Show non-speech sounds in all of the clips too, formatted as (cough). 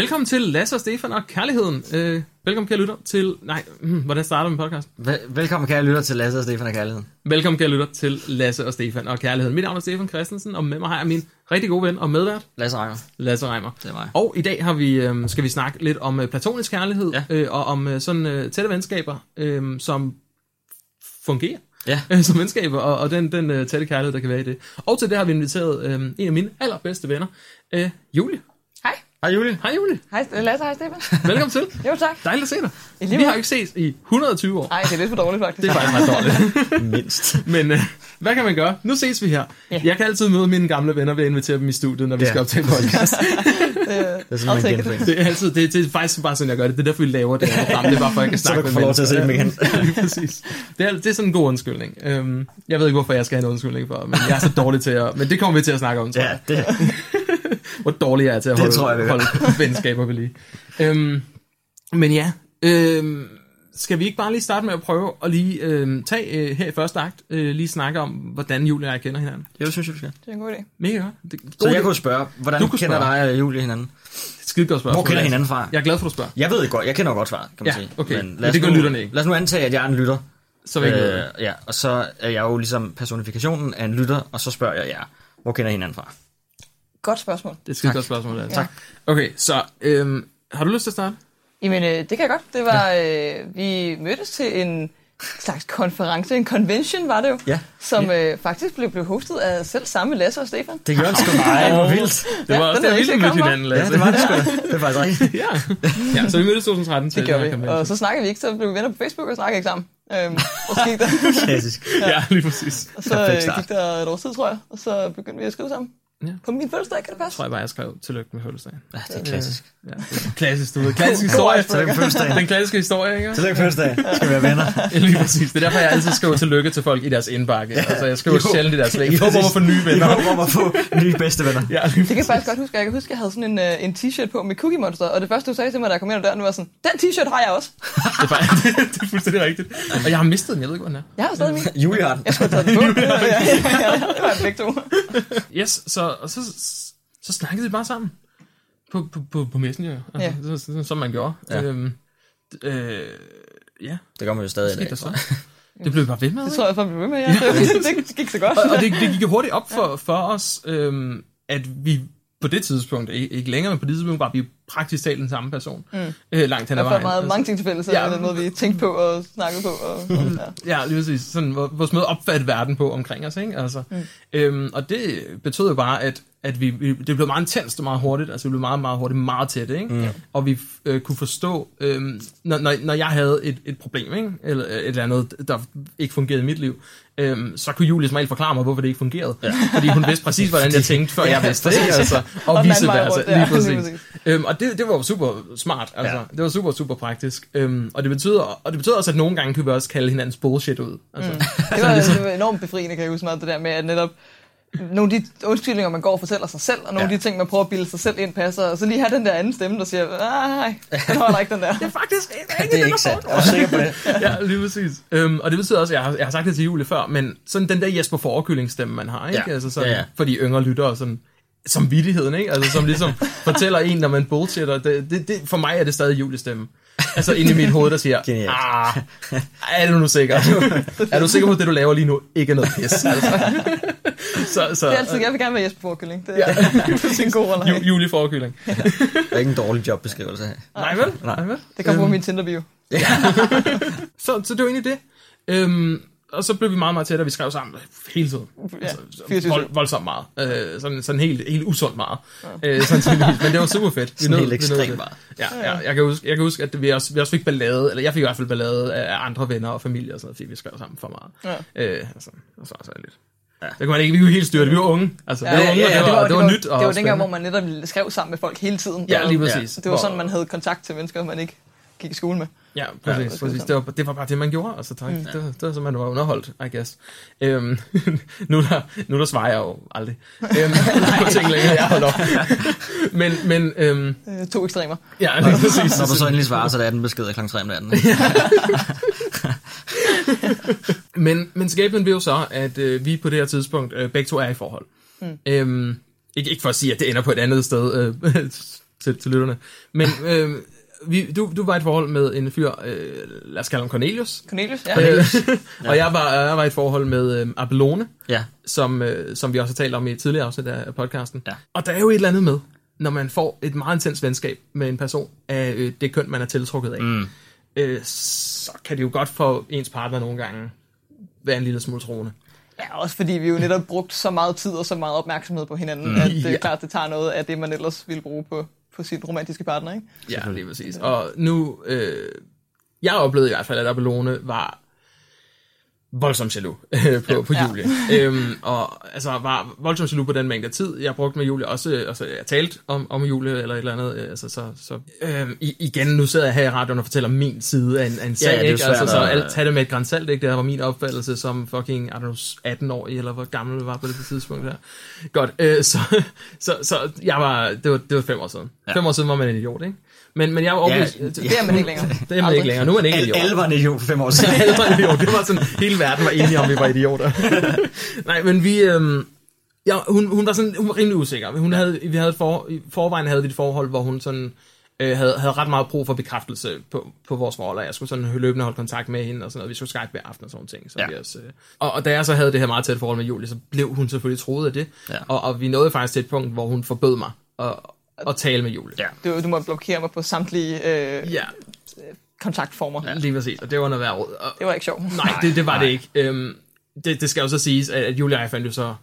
Velkommen til Lasse og Stefan og Kærligheden. Øh, velkommen, kære lytter, til... Nej, hmm, hvordan starter min podcast? Vel- velkommen, kære lytter, til Lasse og Stefan og Kærligheden. Velkommen, kære lytter, til Lasse og Stefan og Kærligheden. Mit navn er Stefan Christensen, og med mig har jeg min rigtig gode ven og medvært, Lasse Reimer, Lasse Reimer. det er mig. Og i dag har vi, øh, skal vi snakke lidt om øh, platonisk kærlighed, Ja. øh, og om øh, sådan øh, tætte venskaber, øh, som fungerer Ja, (laughs) øh, som venskaber, og, og den, den øh, tætte kærlighed, der kan være i det. Og til det har vi inviteret øh, en af mine allerbedste venner, øh, Julie. Hej. Julie. Hej Julie, Hej, Lasse. Hej, Stefan. (laughs) velkommen til. Jo, tak. Dejligt at se dig. I lige Vi har jo ikke set i 120 år. Nej, det er lidt for dårligt, faktisk. Det er faktisk ret dårligt. (laughs) Mindst. Men øh, hvad kan man gøre? Nu ses vi her. Ja. Jeg kan altid møde mine gamle venner ved at invitere dem i studiet, når vi Ja. skal optage podcast. (laughs) det, Det er sådan, man it. genfinder. Det er, altid, det, det er faktisk bare sådan, jeg gør det. Det er derfor, vi laver det her program. Det er bare for, at jeg kan Så snakke du kan med få lov til at se dem mennesker. igen. Ja, præcis. Det er, det er sådan en god undskyldning. Øhm, jeg ved ikke, hvorfor jeg skal have en undskyldning for, men jeg er så dårlig til at... Men det kommer vi til at snakke om, tror Ja, jeg. det, (laughs) Hvor dårlig jeg er til at Det holde, tror jeg, holde venskaber ved lige. Øhm, men ja, øhm, skal vi ikke bare lige starte med at prøve at lige øhm, tage øh, her i første akt, øh, lige snakke om, hvordan Julie og jeg kender hinanden. det synes jeg, vi skal. det er en god idé. Mega godt. Det, Så jeg kunne spørge, hvordan Du du kunne kender spørge. dig og Julie hinanden? Skide godt spørgsmål. Hvor kender hinanden fra? Jeg er glad for, at du spørger. Jeg ved det godt, jeg kender godt svaret, kan man Ja, sige. okay. lad Men os det gør nu, lytterne ikke. Lad os nu antage, at jeg er en lytter. Så vil jeg ikke Øh, ja, og så er jeg jo ligesom personifikationen af en lytter, og så spørger jeg jer, hvor kender I hinanden fra? Godt spørgsmål. Det er et skide godt spørgsmål. Lasse. Tak. Okay, så øhm, har du lyst til at starte? Jamen, øh, det kan jeg godt. Det var, øh, vi mødtes til en slags konference, en convention var det jo, Ja, som øh, faktisk blev, blev hostet af selv samme Lasse og Stefan. det gør det sgu mig. Hvor vildt. Det var Ja, også den der, er vi mødte hinanden, Ja, Lasse. det var det sgu. (laughs) Det er faktisk rigtigt. ja. ja, så vi mødtes i 2013 til Det gjorde vi. convention. Og så snakkede vi ikke, så blev vi venner på Facebook og snakkede ikke sammen. Øhm, og så gik der, Klassisk. Ja, lige præcis. og så øh, gik der et års tid, tror jeg. Og så begyndte vi at skrive sammen. Ja. På min fødselsdag, kan det passe? tror jeg bare, jeg skrev tillykke med fødselsdagen. Ja, det er klassisk. Ja, det er klassisk, du ved. Klassisk (laughs) historie. Tillykke med fødselsdagen. Den klassiske historie, ikke? Tillykke med fødselsdagen. Skal vi være venner? (laughs) Ja, lige præcis. Det er derfor, jeg altid skriver tillykke til folk i deres indbakke. Altså, jeg skriver Jo. sjældent i deres væg. Jeg håber at få nye Jeg venner. håber om at få nye bedste venner. Ja, Det kan jeg faktisk godt huske. Jeg kan huske, at jeg havde sådan en, øh, en t-shirt på med Cookie Monster, og det første, du sagde til mig, da jeg kom ind ad døren, var sådan, den t-shirt har jeg også. Det er, faktisk, (laughs) det, det er fuldstændig rigtigt. Og jeg har mistet den, jeg ved ikke, hvor den er. Jeg har stadig min. Julie har den. Jeg skulle have taget den på. ja, ja, det var en begge to. Yes, så, og så, så snakkede vi bare sammen. På, på, på, på Messenger, altså, Ja. så, så, som man gjorde. Ja. Øhm, øh, ja, Det gør man jo stadig i dag. der så. (laughs) Det blev vi bare ved med. Det tror jeg, folk blev ved med, ja. (laughs) Det, det gik så godt. Og, og det, det gik jo hurtigt op for, for os, øhm, at vi på det tidspunkt, ikke, ikke længere, men på det tidspunkt var vi praktisk talt den samme person. Mm. Øh, langt hen ad Der var vejen. meget, mange ting til fælles, Ja. den måde, vi tænkte på og snakkede på. Og, og, (laughs) ja. Ja, lige præcis. Sådan, hvor- vores måde at opfatte verden på omkring os, ikke? Altså, mm. øhm, og det betød jo bare, at, at vi, vi, det blev meget intenst og meget hurtigt. Altså, vi blev meget, meget hurtigt meget tætte, ikke? Mm. Og vi øh, kunne forstå, øhm, når, når, når jeg havde et, et problem, ikke? Eller et eller andet, der ikke fungerede i mit liv, øhm, så kunne Julie som regel forklare mig, hvorfor det ikke fungerede. Ja. Fordi hun vidste præcis, hvordan jeg tænkte, før jeg vidste det? Altså, og, Og vice versa. Lige præcis. Øhm, og det, det var super smart, altså. Ja. Det var super, super praktisk. Øhm, og, det betyder, og det betyder også, at nogle gange kan vi også kalde hinandens bullshit ud. Altså, mm. (laughs) Det, var, det var enormt befriende, kan jeg huske meget, det der med, at netop nogle af de undskyldninger, man går og fortæller sig selv, og nogle Ja. af de ting, man prøver at bilde sig selv ind, passer, og så lige have den der anden stemme, der siger, nej, den holder ikke den der. (laughs) det er faktisk ikke Det er ikke sandt. Jeg er sikker på det. (laughs) ja, lige præcis. Øhm, og det betyder også, jeg har, jeg har sagt det til Julie før, men sådan den der Jesper Forkylling-stemme, man har, ikke? Ja. Altså sådan, Ja, ja. for de yngre lyttere, sådan, som vittigheden, ikke? Altså som ligesom (laughs) fortæller en, når man bullshitter. Det, det, det, for mig er det stadig Julies stemme. Altså inde i mit hoved, der siger, (laughs) ah, (laughs) er du nu sikker? er du sikker på, at det, du laver lige nu, ikke er noget pis? Altså. så, så, Det er altid, jeg vil gerne være Jesper Forkylling. Det er, Ja. det er en god rolle Ju. Julie Forkylling. Det er ikke en dårlig jobbeskrivelse. Nej, vel? Nej. Nej vel? Det kommer på min Tinder-bio. Så, så det var egentlig det. Øhm, og så blev vi meget, meget tættere. Vi skrev sammen hele tiden. Ja, Altså, vold, voldsomt meget. Øh, sådan, sådan helt, helt usundt meget. Øh, sådan. Men det var super fedt. Vi Sådan nød- helt ekstremt det. meget. Ja, ja, jeg, kan huske, jeg kan huske, at vi også, vi også fik ballade, eller jeg fik i hvert fald ballade af andre venner og familie og sådan noget, fordi vi skrev sammen for meget. Ja. Øh, altså, og så, så lidt. Ja. Det kunne man ikke, vi kunne helt styre det. Vi var unge. Altså, vi var unge, og det var, det var, nyt. Og Det var dengang, hvor man netop skrev sammen med folk hele tiden. Ja, lige præcis. Det var sådan, man havde kontakt til mennesker, man ikke gik i skole med. Ja, præcis. det Ja, var præcis. Det, var, det var bare det, man gjorde. Altså, tak. Mm. Det, det var så, man var underholdt, I guess. Øhm, (laughs) nu, der, nu der svarer jeg jo aldrig. Øhm, (laughs) (laughs) på ting længere, jeg holder op. men, men øhm, Øh, to ekstremer. ja, lige præcis. Når du så endelig svarer, så er det 18 beskeder kl. 3 om natten. Men, men skæbnen vil jo så, at øh, vi på det her tidspunkt øh, begge to er i forhold. Mm. Øhm, ikke, ikke for at sige, at det ender på et andet sted, øh, til, til lytterne. Men øh, vi, du, du var i et forhold med en fyr, øh, lad os kalde ham Cornelius. Cornelius, ja. Øh, (laughs) og jeg var, jeg var i et forhold med øh, Abelone, Ja. som, øh, som vi også har talt om i et tidligere afsnit af podcasten. Ja. Og der er jo et eller andet med, når man får et meget intens venskab med en person af øh, det køn, man er tiltrukket af, mm. øh, så kan det jo godt for ens partner nogle gange være en lille smule troende. Ja, også fordi vi jo netop brugt så meget tid og så meget opmærksomhed på hinanden, mm. at det er Ja. klart, det tager noget af det, man ellers ville bruge på, på sin romantiske partner, ikke? Ja, lige præcis. Og nu, øh, jeg oplevede i hvert fald, at Abelone var voldsomt jaloux (laughs) øh, på, på Ja. Julie. øhm, og altså var voldsomt jaloux på den mængde tid, jeg brugte med Julie. Også, altså, jeg talte om, om Julie eller et eller andet. øh, Altså, så, så, øhm, i, igen, nu sidder jeg her i radioen og fortæller min side af en, af en sag. det jo ikke? Altså, så alt, tag det med et grænsalt. Ikke? Det var min opfattelse som fucking, I don't know, 18-årig, eller hvor gammel jeg var på det tidspunkt her. Godt, øh, så, (laughs) så, så jeg var, det var, det var fem år siden. Ja. Fem år siden var man en idiot, ikke? Men, men jeg var overbevist, Ja, ja, Det er man ikke længere. det er man ikke længere. Nu er man ikke Alle, idiot. alle var en idiot for fem år siden. (laughs) Alle var en idiot. Det var sådan, hele verden var enige om, vi var (laughs) idioter. (laughs) Nej, men vi... Øhm, ja, hun, hun var sådan, hun var rimelig usikker. Hun havde, vi havde for, I forvejen havde vi et forhold, hvor hun sådan, øh, havde, havde ret meget brug for bekræftelse på, på vores forhold, og jeg skulle sådan løbende holde kontakt med hende, og sådan noget. Vi skulle Skype hver aften og sådan ting. Så Ja. vi også, øh, og, og da jeg så havde det her meget tætte forhold med Julie, så blev hun selvfølgelig troet af det. Ja. Og, og vi nåede faktisk til et punkt, hvor hun forbød mig at, at tale med Julie. Ja. Du, du må blokere mig på samtlige øh, ja kontaktformer. ja. lige præcis. Og det var noget værd råd. Og, Det var ikke sjovt. Nej, det, det var Nej. det ikke. Øhm, det, det skal jo så siges, at Julia og jeg fandt jo så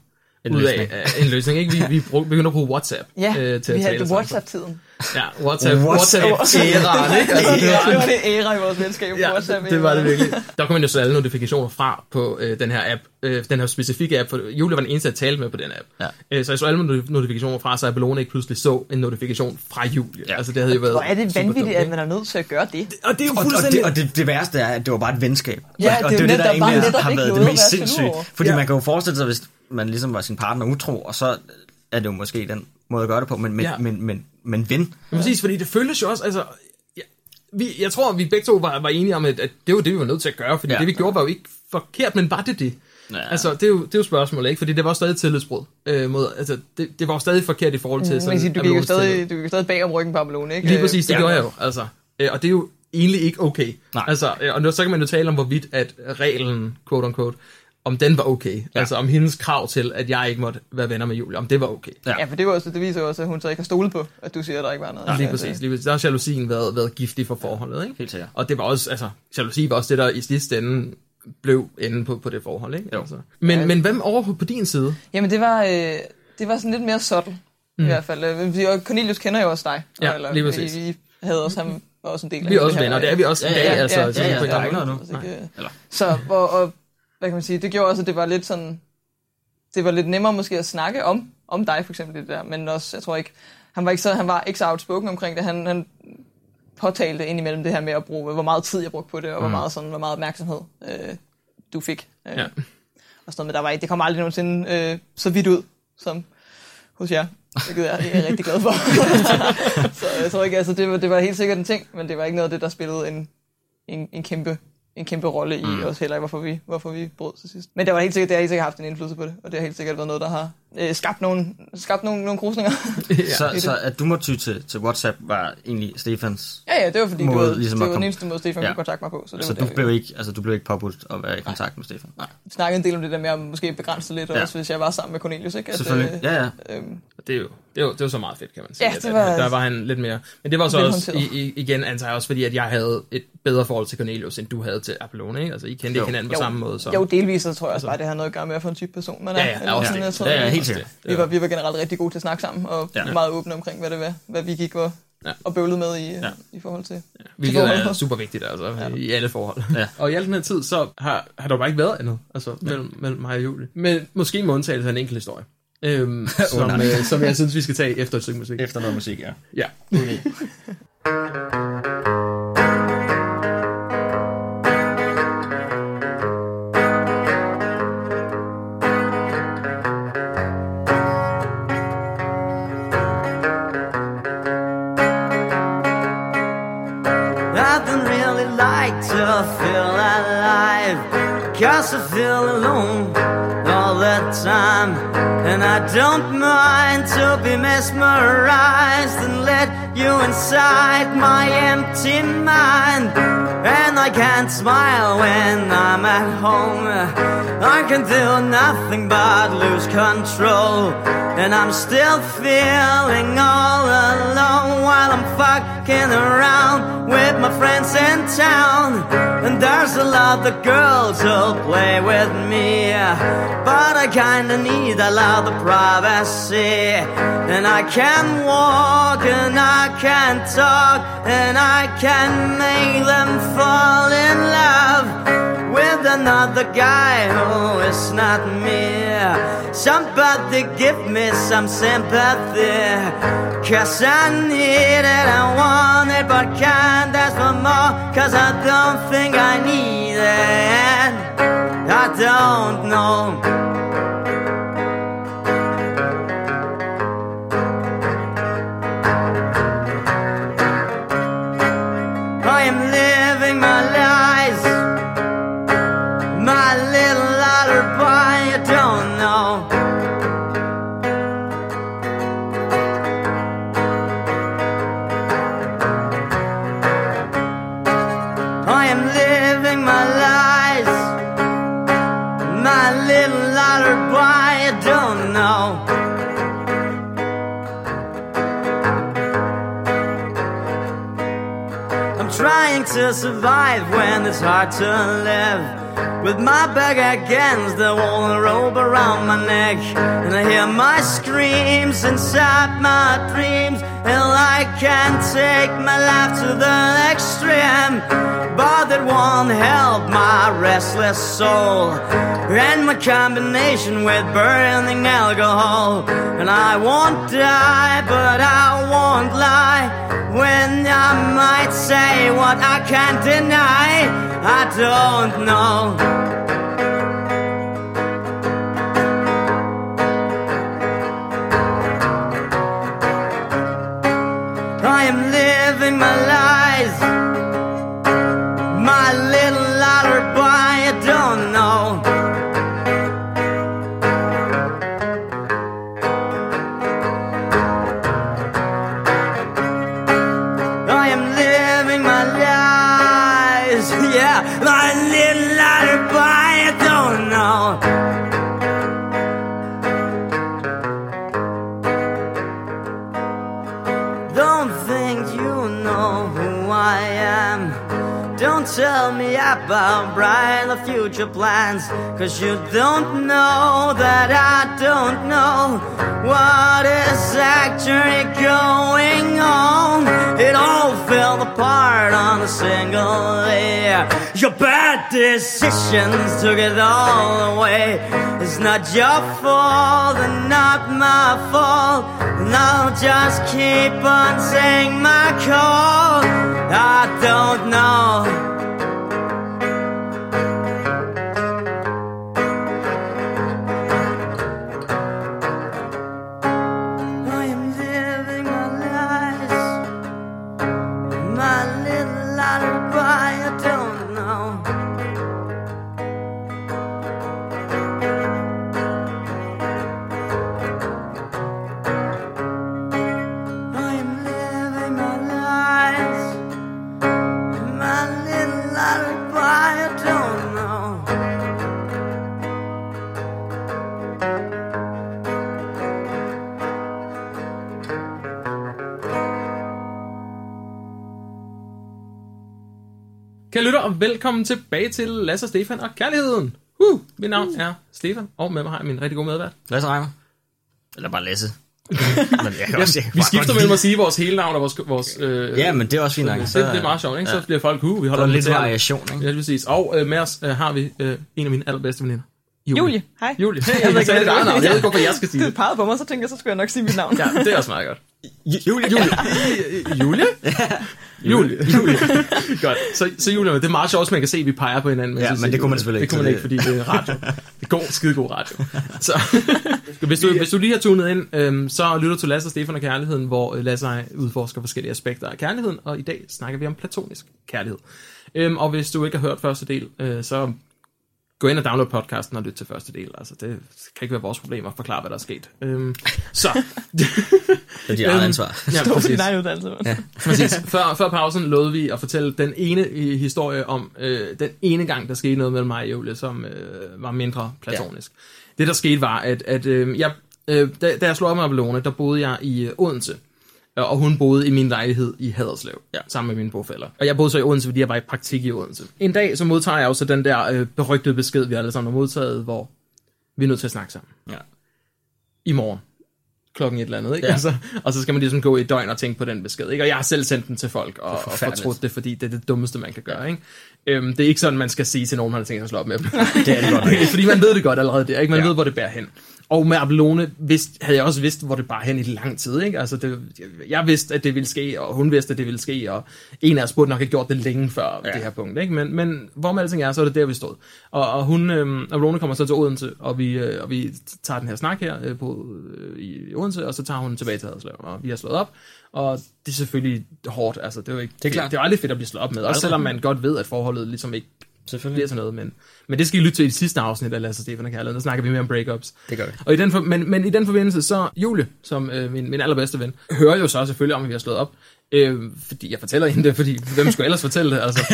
En ud af løsning. af en løsning. Ikke? Vi, vi brug, begyndte at bruge WhatsApp Ja, øh, til vi at havde tale WhatsApp-tiden. Ja, WhatsApp. WhatsApp. WhatsApp-æraen, ikke? Altså, det, det var, var det æra i vores venskab på ja, WhatsApp. det, det var det virkelig. Der kunne man jo så alle notifikationer fra på øh, den her app, øh, den her specifikke app, for Julia var den eneste, jeg talte med på den app. Ja. Øh, så jeg så alle not- notifikationer fra, så Abelone ikke pludselig så en notifikation fra Julie. Ja. Altså det havde jo været Hvor er det vanvittigt, dumt, at man er nødt til at gøre det. Og det er jo Og, og, fuldstændig... det, og det, det værste er, at det var bare et venskab. Ja, og, og det er det, net- der der var egentlig har ikke været det mest sindssygt. Fordi Ja. man kan jo forestille sig, hvis man ligesom var sin partner utro, og så er det jo måske den måde at gøre det på, men, men, Ja. men, men, men ven. Ja. Præcis, fordi det føltes jo også, altså, ja, vi, jeg tror, vi begge to var, var enige om, at, at det var det, vi var nødt til at gøre, fordi ja. Det, vi gjorde, var jo ikke forkert, men var det det? Ja. Altså, det er, jo, det er jo spørgsmålet, ikke? Fordi det var stadig tillidsbrud. Øh, mod, altså, det, det var jo stadig forkert i forhold til Man sådan... sige, du gik jo stadig, du gik jo stadig bag om ryggen på Abelone, ikke? Lige præcis, det Ja. gjorde jeg jo, altså. Øh, og det er jo egentlig ikke okay. Nej. Altså, øh, og nu, så kan man jo tale om, hvorvidt at reglen, quote unquote, om den var okay. Ja. Altså, om hendes krav til, at jeg ikke måtte være venner med Julie, om det var okay. Ja. Ja, for det, var også, det viser jo også, at hun så ikke har stolet på, at du siger, at der ikke var noget. Ja, lige Ja, præcis. Lige præcis. Der har jalousien været, været giftig for forholdet, ikke? Helt sikkert. Og det var også, altså, jalousi var også det, der i sidste ende blev enden på, på det forhold, ikke? Jo. Altså. Men, Ja. men hvem over på, på din side? Jamen, det var, øh, det var sådan lidt mere subtle, mm. i hvert fald. Øh, vi- Og Cornelius kender jo også dig. Ja, lige præcis. Vi, vi havde også, han var også en del af Vi er også venner, det er vi også i Ja, dag, ja, altså. ja, sådan ja, på der er en ikke måde. noget nu. Altså, ikke- Eller- Så, og, og, hvad kan man sige, det gjorde også, at det var lidt sådan, det var lidt nemmere måske at snakke om, om dig for eksempel det der, men også, jeg tror ikke, han var ikke så, han var ikke så outspoken omkring det, han, han påtalte indimellem det her med at bruge, hvor meget tid jeg brugte på det, og hvor meget, sådan, hvor meget opmærksomhed øh, du fik. Øh, Mm. Ja. Og sådan noget, men der var, ikke- det kom aldrig nogensinde øh, så vidt ud, som hos jer. Det er jeg, jeg er rigtig glad for. (laughs) så jeg tror ikke, altså det var, det var helt sikkert en ting, men det var ikke noget af det, der spillede en, en, en kæmpe en kæmpe rolle i mm. os heller, hvorfor vi, hvorfor vi brød til sidst. Men det var helt sikkert, det har helt sikkert haft en indflydelse på det, og det har helt sikkert været noget, der har øh, skabt nogle, skabt nogle, nogle krusninger. (laughs) Så, det. så at du må ty til, til WhatsApp var egentlig Stefans... ja, ja, det var fordi, Måde du havde, ligesom det var den eneste måde, Stefan Ja. kunne kontakte mig på. Så det Så var du det, blev ikke, altså, du blev ikke påbudt at være i kontakt med Stefan? Nej. vi snakkede en del om det der med at måske begrænse lidt, Ja. også hvis jeg var sammen med Cornelius, ikke? At, Selvfølgelig. Ja, ja. øhm, Det er jo, det jo, det jo så meget fedt, kan man sige. Ja, at- det var- at der var han lidt mere. Men det var så også, i, i, igen antager jeg også, fordi at jeg havde et bedre forhold til Cornelius, end du havde til Apollone, ikke? Altså, I kendte Jo. ikke hinanden på Jo. samme måde. Så. jo, delvis, så tror jeg også bare, det har noget at gøre med, at få en type person, man er. Ja, ja, Eller også sådan, Ja, ja, helt sikkert. Vi var, vi var generelt rigtig gode til at snakke sammen, og Ja. ja. meget åbne omkring, hvad det var, hvad vi gik og, Ja. ja. og bøvlede med i, Ja. ja. i forhold til. Hvilket er forhold. super vigtigt, altså, ja. i alle forhold. Ja. (laughs) Og i al den her tid, så har, har der bare ikke været andet, altså, mellem, mellem mig og Julie. Men måske med undtagelse af en enkelt historie. Øhm, (laughs) som, nej. øh, som jeg synes, vi skal tage efter et stykke musik. Efter noget musik, ja. Ja. Nothing (laughs) like to feel alive. Cause I feel alone all all the time. And I don't mind to be mesmerized and let you inside my empty mind. And I can't smile when I'm at home. I can do nothing but lose control. And I'm still feeling all alone while I'm fucking around with my friends in town. And there's a lot of girls who'll play with me. But I kinda need a lot of privacy. And I can't walk and I can talk and I can make them fall in love with another guy who is not me. Somebody give me some sympathy. Cause I need it, I want it, but can't ask for more. Cause I don't think I need it. I don't know. Trying to survive when it's hard to live. With my back against the wall and rope around my neck. And I hear my screams inside my dreams. And I can't take my life to the extreme. But it won't help my restless soul. And my combination with burning alcohol. And I won't die, but I won't lie. When I might say what I can't deny, I don't know. I am living my lies. Tell me about bright the future plans. Cause you don't know that I don't know what is actually going on. It all fell apart on a single day. Your bad decisions took it all away. It's not your fault and not my fault. And I'll just keep on saying my call. I don't know. I don't know. Og velkommen tilbage til Lasse og Stefan og Kærligheden. Uh, mit navn er Stefan, og med mig har jeg min rigtig gode medvært. Lasse Reimer. Eller bare Lasse. (laughs) men jeg kan også, jeg kan Vi skifter mellem at sige vores hele navn og vores... vores øh, Ja, men det er også fint nok. det, det, er meget sjovt, ikke? Så Ja. bliver folk, uh, vi Der holder er lidt til. variation, ikke? Ja, præcis. Og øh, med os øh, har vi øh, en af mine allerbedste veninder. Julie, hej. Julie. Hey, Jeg jeg, ved ikke, sagde dit eget er. navn. Jeg ved ikke, hvorfor jeg skal sige Du det. pegede på mig, så tænkte jeg, så skulle jeg nok sige mit navn. Ja, det er også meget godt. Julie. Julie. (laughs) Julie? Julie. Julie. (laughs) Godt. Så, så Julie, det er meget sjovt, at man kan se, at vi peger på hinanden. Ja, men det kunne man Julie. selvfølgelig Det kunne man ikke, ikke, fordi det er radio. (laughs) Det er god, skide god radio. Så, (laughs) hvis, du, hvis du lige har tunet ind, øhm, så lytter du til Lasse og Stefan og Kærligheden, hvor øh, Lasse og jeg udforsker forskellige aspekter af kærligheden, og i dag snakker vi om platonisk kærlighed. Øhm, og hvis du ikke har hørt første del, øh, så gå ind og download podcasten og lytte til første del. Altså, det kan ikke være vores problem at forklare, hvad der er sket. Øhm, så. Det er dit eget ansvar. Ja, Stå præcis. egen uddannelse. Ja. (laughs) præcis. Før, før pausen lovede vi at fortælle den ene historie om øh, den ene gang, der skete noget mellem mig og Julie, som øh, var mindre platonisk. Ja. Det, der skete, var, at, at øh, jeg, øh, da, da jeg slog op med Abelone, der boede jeg i øh, Odense. Øh, Og hun boede i min lejlighed i Haderslev, ja. sammen med mine bofælder. Og jeg boede så i Odense, fordi jeg var i praktik i Odense. En dag så modtager jeg også den der øh, berygtede besked, vi alle sammen har modtaget, hvor vi er nødt til at snakke sammen. Ja. I morgen. Klokken et eller andet, ikke? Ja. Altså, og så skal man ligesom gå i døgn og tænke på den besked, ikke? Og jeg har selv sendt den til folk, og, og fortrudt det, fordi det er det dummeste, man kan gøre, ikke? Øhm, det er ikke sådan, man skal sige til nogen, man har tænkt sig at slå op med dem. Det er det godt nok. (laughs) fordi man ved det godt allerede der, ikke? Man ja. ved, hvor det bærer hen. Og med Abelone vidste, havde jeg også vidst, hvor det bar hen i lang tid. Ikke? Altså det, jeg vidste, at det ville ske, og hun vidste, at det ville ske, og en af os burde nok have gjort det længe før Ja. det her punkt. Ikke? Men, men hvor med alting er, så er det der, vi stod. Og, og hun, øhm, Abelone kommer så til Odense, og vi, øh, og vi tager den her snak her øh, på, øh, i Odense, og så tager hun tilbage til Haderslev, og vi har slået op. Og det er selvfølgelig hårdt, altså det er jo ikke, Det er klart. det er aldrig fedt at blive slået op med, også selvom man godt ved, at forholdet ligesom ikke Selvfølgelig. bliver til noget, men, men det skal I lytte til i det sidste afsnit af Lasse Stefan og Kærlighed, der snakker vi mere om breakups. Det gør vi. Og i den for, men, men i den forbindelse, så Julie, som øh, min, min allerbedste ven, hører jo så selvfølgelig om, at vi har slået op. Øh, fordi jeg fortæller hende det, fordi hvem skulle ellers fortælle det, altså. (laughs)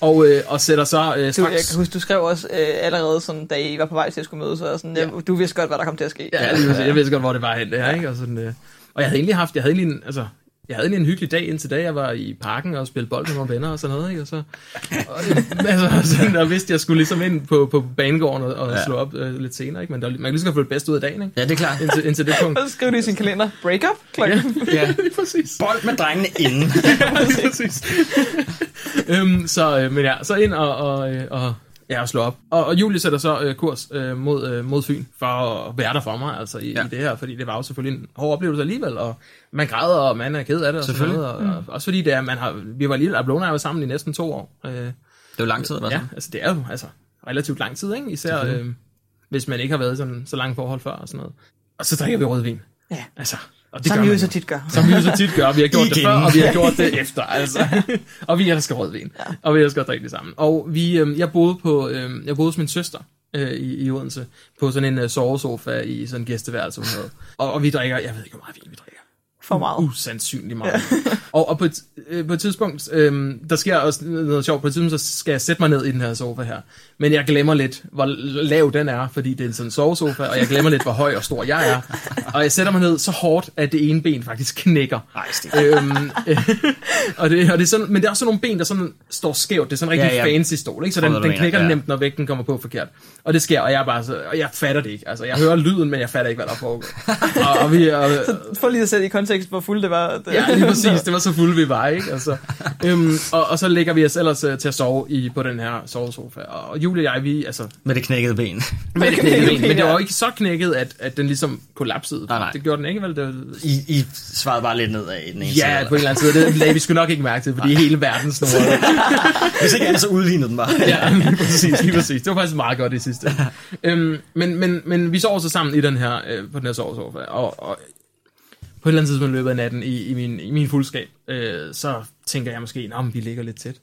Og, øh, og sætter så øh, Du, jeg straks... kan huske, du skrev også øh, allerede, sådan, da I var på vej til at skulle mødes, og sådan, ja. Ja. du vidste godt, hvad der kom til at ske. Ja, præcis. jeg vidste godt, hvor det var hen, det her, ikke? Og, sådan, øh, og jeg havde egentlig haft, jeg havde egentlig en, altså, jeg havde egentlig en hyggelig dag indtil da jeg var i parken og spillede bold med nogle venner og sådan noget, ikke? Og så, og, (laughs) altså, sådan, der vidste jeg skulle ligesom ind på, på banegården og, og Ja. ja. slå op øh, lidt senere, ikke? Men der, man kan lige så godt få det bedste ud af dagen, ikke? Ja, det er klart. Indtil, indtil det punkt. Og (laughs) så skrev du i sin kalender, break up klokken. Ja, Ja. (laughs) lige præcis. Bold med drengene inden. Lige præcis. øhm, så, øh, men ja, så ind og, og, og ja, og slå op. Og, og Julie sætter så øh, kurs øh, mod, øh, mod Fyn for at være der for mig, altså i, Ja. i det her, fordi det var jo selvfølgelig en hård oplevelse alligevel, og man græder, og man er ked af det, og sådan noget, og, og, også fordi det er, man har, vi var lige, Ablona og jeg var sammen i næsten to år. Øh, Det er jo lang tid, hvad ja, så? altså det er jo altså, relativt lang tid, ikke? især øh, hvis man ikke har været i sådan så lange forhold før og sådan noget. Og så drikker vi rødvin. Ja. Altså, og det Som vi jo så tit gør. Som vi jo så tit gør. Vi har gjort det før, og vi har gjort det efter. Altså. (laughs) og vi elsker rødvin. Ja. Og vi elsker at drikke det sammen. Og vi, øh, jeg, boede på, øh, jeg boede hos min søster øh, i, i Odense, på sådan en øh, sovesofa i sådan en gæsteværelse, hun havde. Og, og vi drikker, jeg ved ikke, hvor meget vin vi drikker. For meget. Usandsynligt meget. (laughs) og, og på, et, øh, på et tidspunkt, øh, der sker også noget sjovt, på et tidspunkt, så skal jeg sætte mig ned i den her sofa her. Men jeg glemmer lidt, hvor lav den er, fordi det er en sådan sovesofa, og jeg glemmer lidt, hvor høj og stor jeg er. Og jeg sætter mig ned så hårdt, at det ene ben faktisk knækker. Ej, øhm, øh, (laughs) og det, og det er sådan, men det er også sådan nogle ben, der sådan står skævt. Det er sådan en rigtig Ja, ja, ja. ja. fancy stol, ikke? Så den, den knækker ja. nemt, når vægten kommer på forkert. Og det sker, og jeg er bare så, og jeg fatter det ikke. Altså, jeg hører lyden, men jeg fatter ikke, hvad der foregår. (laughs) og, og vi, og, For lige at sætte i kontekst, hvor fuld det var. Det, (laughs) Ja, lige præcis. Det var så fulde vi var, ikke? Altså, øhm, og, og så lægger vi os ellers øh, til at sove i, på den her sovesofa. Og Julie og jeg, vi, altså, Med det knækkede ben. (laughs) med det knækkede ben, men det var jo ikke så knækket, at, at den ligesom kollapsede. Nej, nej. Det gjorde den ikke, vel? Det var, I, I svarede bare lidt nedad i den ene side, ja, eller? på en eller anden side. Det lagde vi sgu nok ikke mærke til, fordi hele verden snurrede. (laughs) Hvis ikke andet, så udlignede den bare. ja, lige præcis, lige præcis. Det var faktisk meget godt i sidste. øhm, men, men, men vi sover så sammen i den her, øh, på den her sovesofa, og, og på et eller andet tidspunkt i løbet af natten i, i, min, i min fuldskab, øh, så tænker jeg måske, at vi ligger lidt tæt.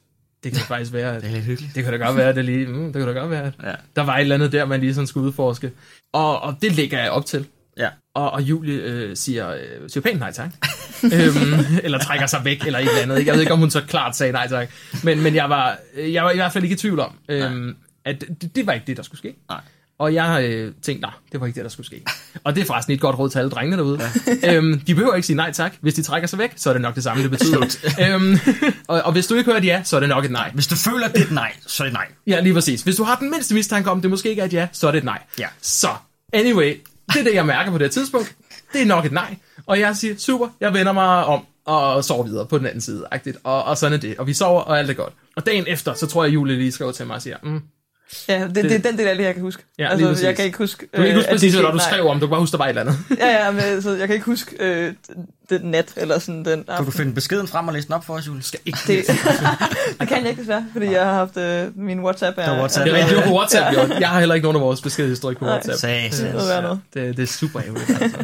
Det kan faktisk være, at Det er lidt hyggeligt. det kan da godt være, at det lige, mm, det kan da godt være, at Ja. der var et eller andet der, man lige sådan skulle udforske. Og, og det lægger jeg op til. Ja. Og, og Julie øh, siger, øh, siger pænt nej tak. (laughs) øhm, eller trækker sig væk, eller et eller andet. ikke? Jeg ved ikke, om hun så klart sagde nej tak. Men, men jeg, var, jeg var i hvert fald ikke i tvivl om, øhm, at det, det var ikke det, der skulle ske. Nej. Og jeg øh, tænkte, nej, det var ikke det, der skulle ske. Og det er forresten et godt råd til alle drengene derude. Ja. Øhm, de behøver ikke sige nej tak. Hvis de trækker sig væk, så er det nok det samme, det betyder. øhm, (laughs) og, og hvis du ikke hører et ja, så er det nok et nej. Hvis du føler, at det er et nej, så er det et nej. Ja, lige præcis. Hvis du har den mindste mistanke om, det måske ikke er et ja, så er det et nej. Ja. Så, anyway, det er det, jeg mærker på det tidspunkt. Det er nok et nej. Og jeg siger, super, jeg vender mig om og sover videre på den anden side. Og, og sådan er det. Og vi sover, og alt er godt. Og dagen efter, så tror jeg, Julie lige skriver til mig og siger, mm, Ja, det, det, er den del af det, jeg kan huske. Ja, altså, præcis. jeg kan ikke huske... du kan ikke huske øh, præcis, det hvad du skrev om, du kan bare huske, der var et eller andet. Ja, ja, men så jeg kan ikke huske øh, den nat, eller sådan den Kunne du aften. finde beskeden frem og læse den op for os, Julie? Skal ikke. Det, (laughs) det kan jeg ikke desværre, fordi jeg har haft øh, min WhatsApp. Er, Det var WhatsApp. Det er det var på WhatsApp, jo. Jeg har heller ikke nogen af vores beskedhistorik på Nej. WhatsApp. Må være noget. Det, det er super ærgerligt, (laughs) altså.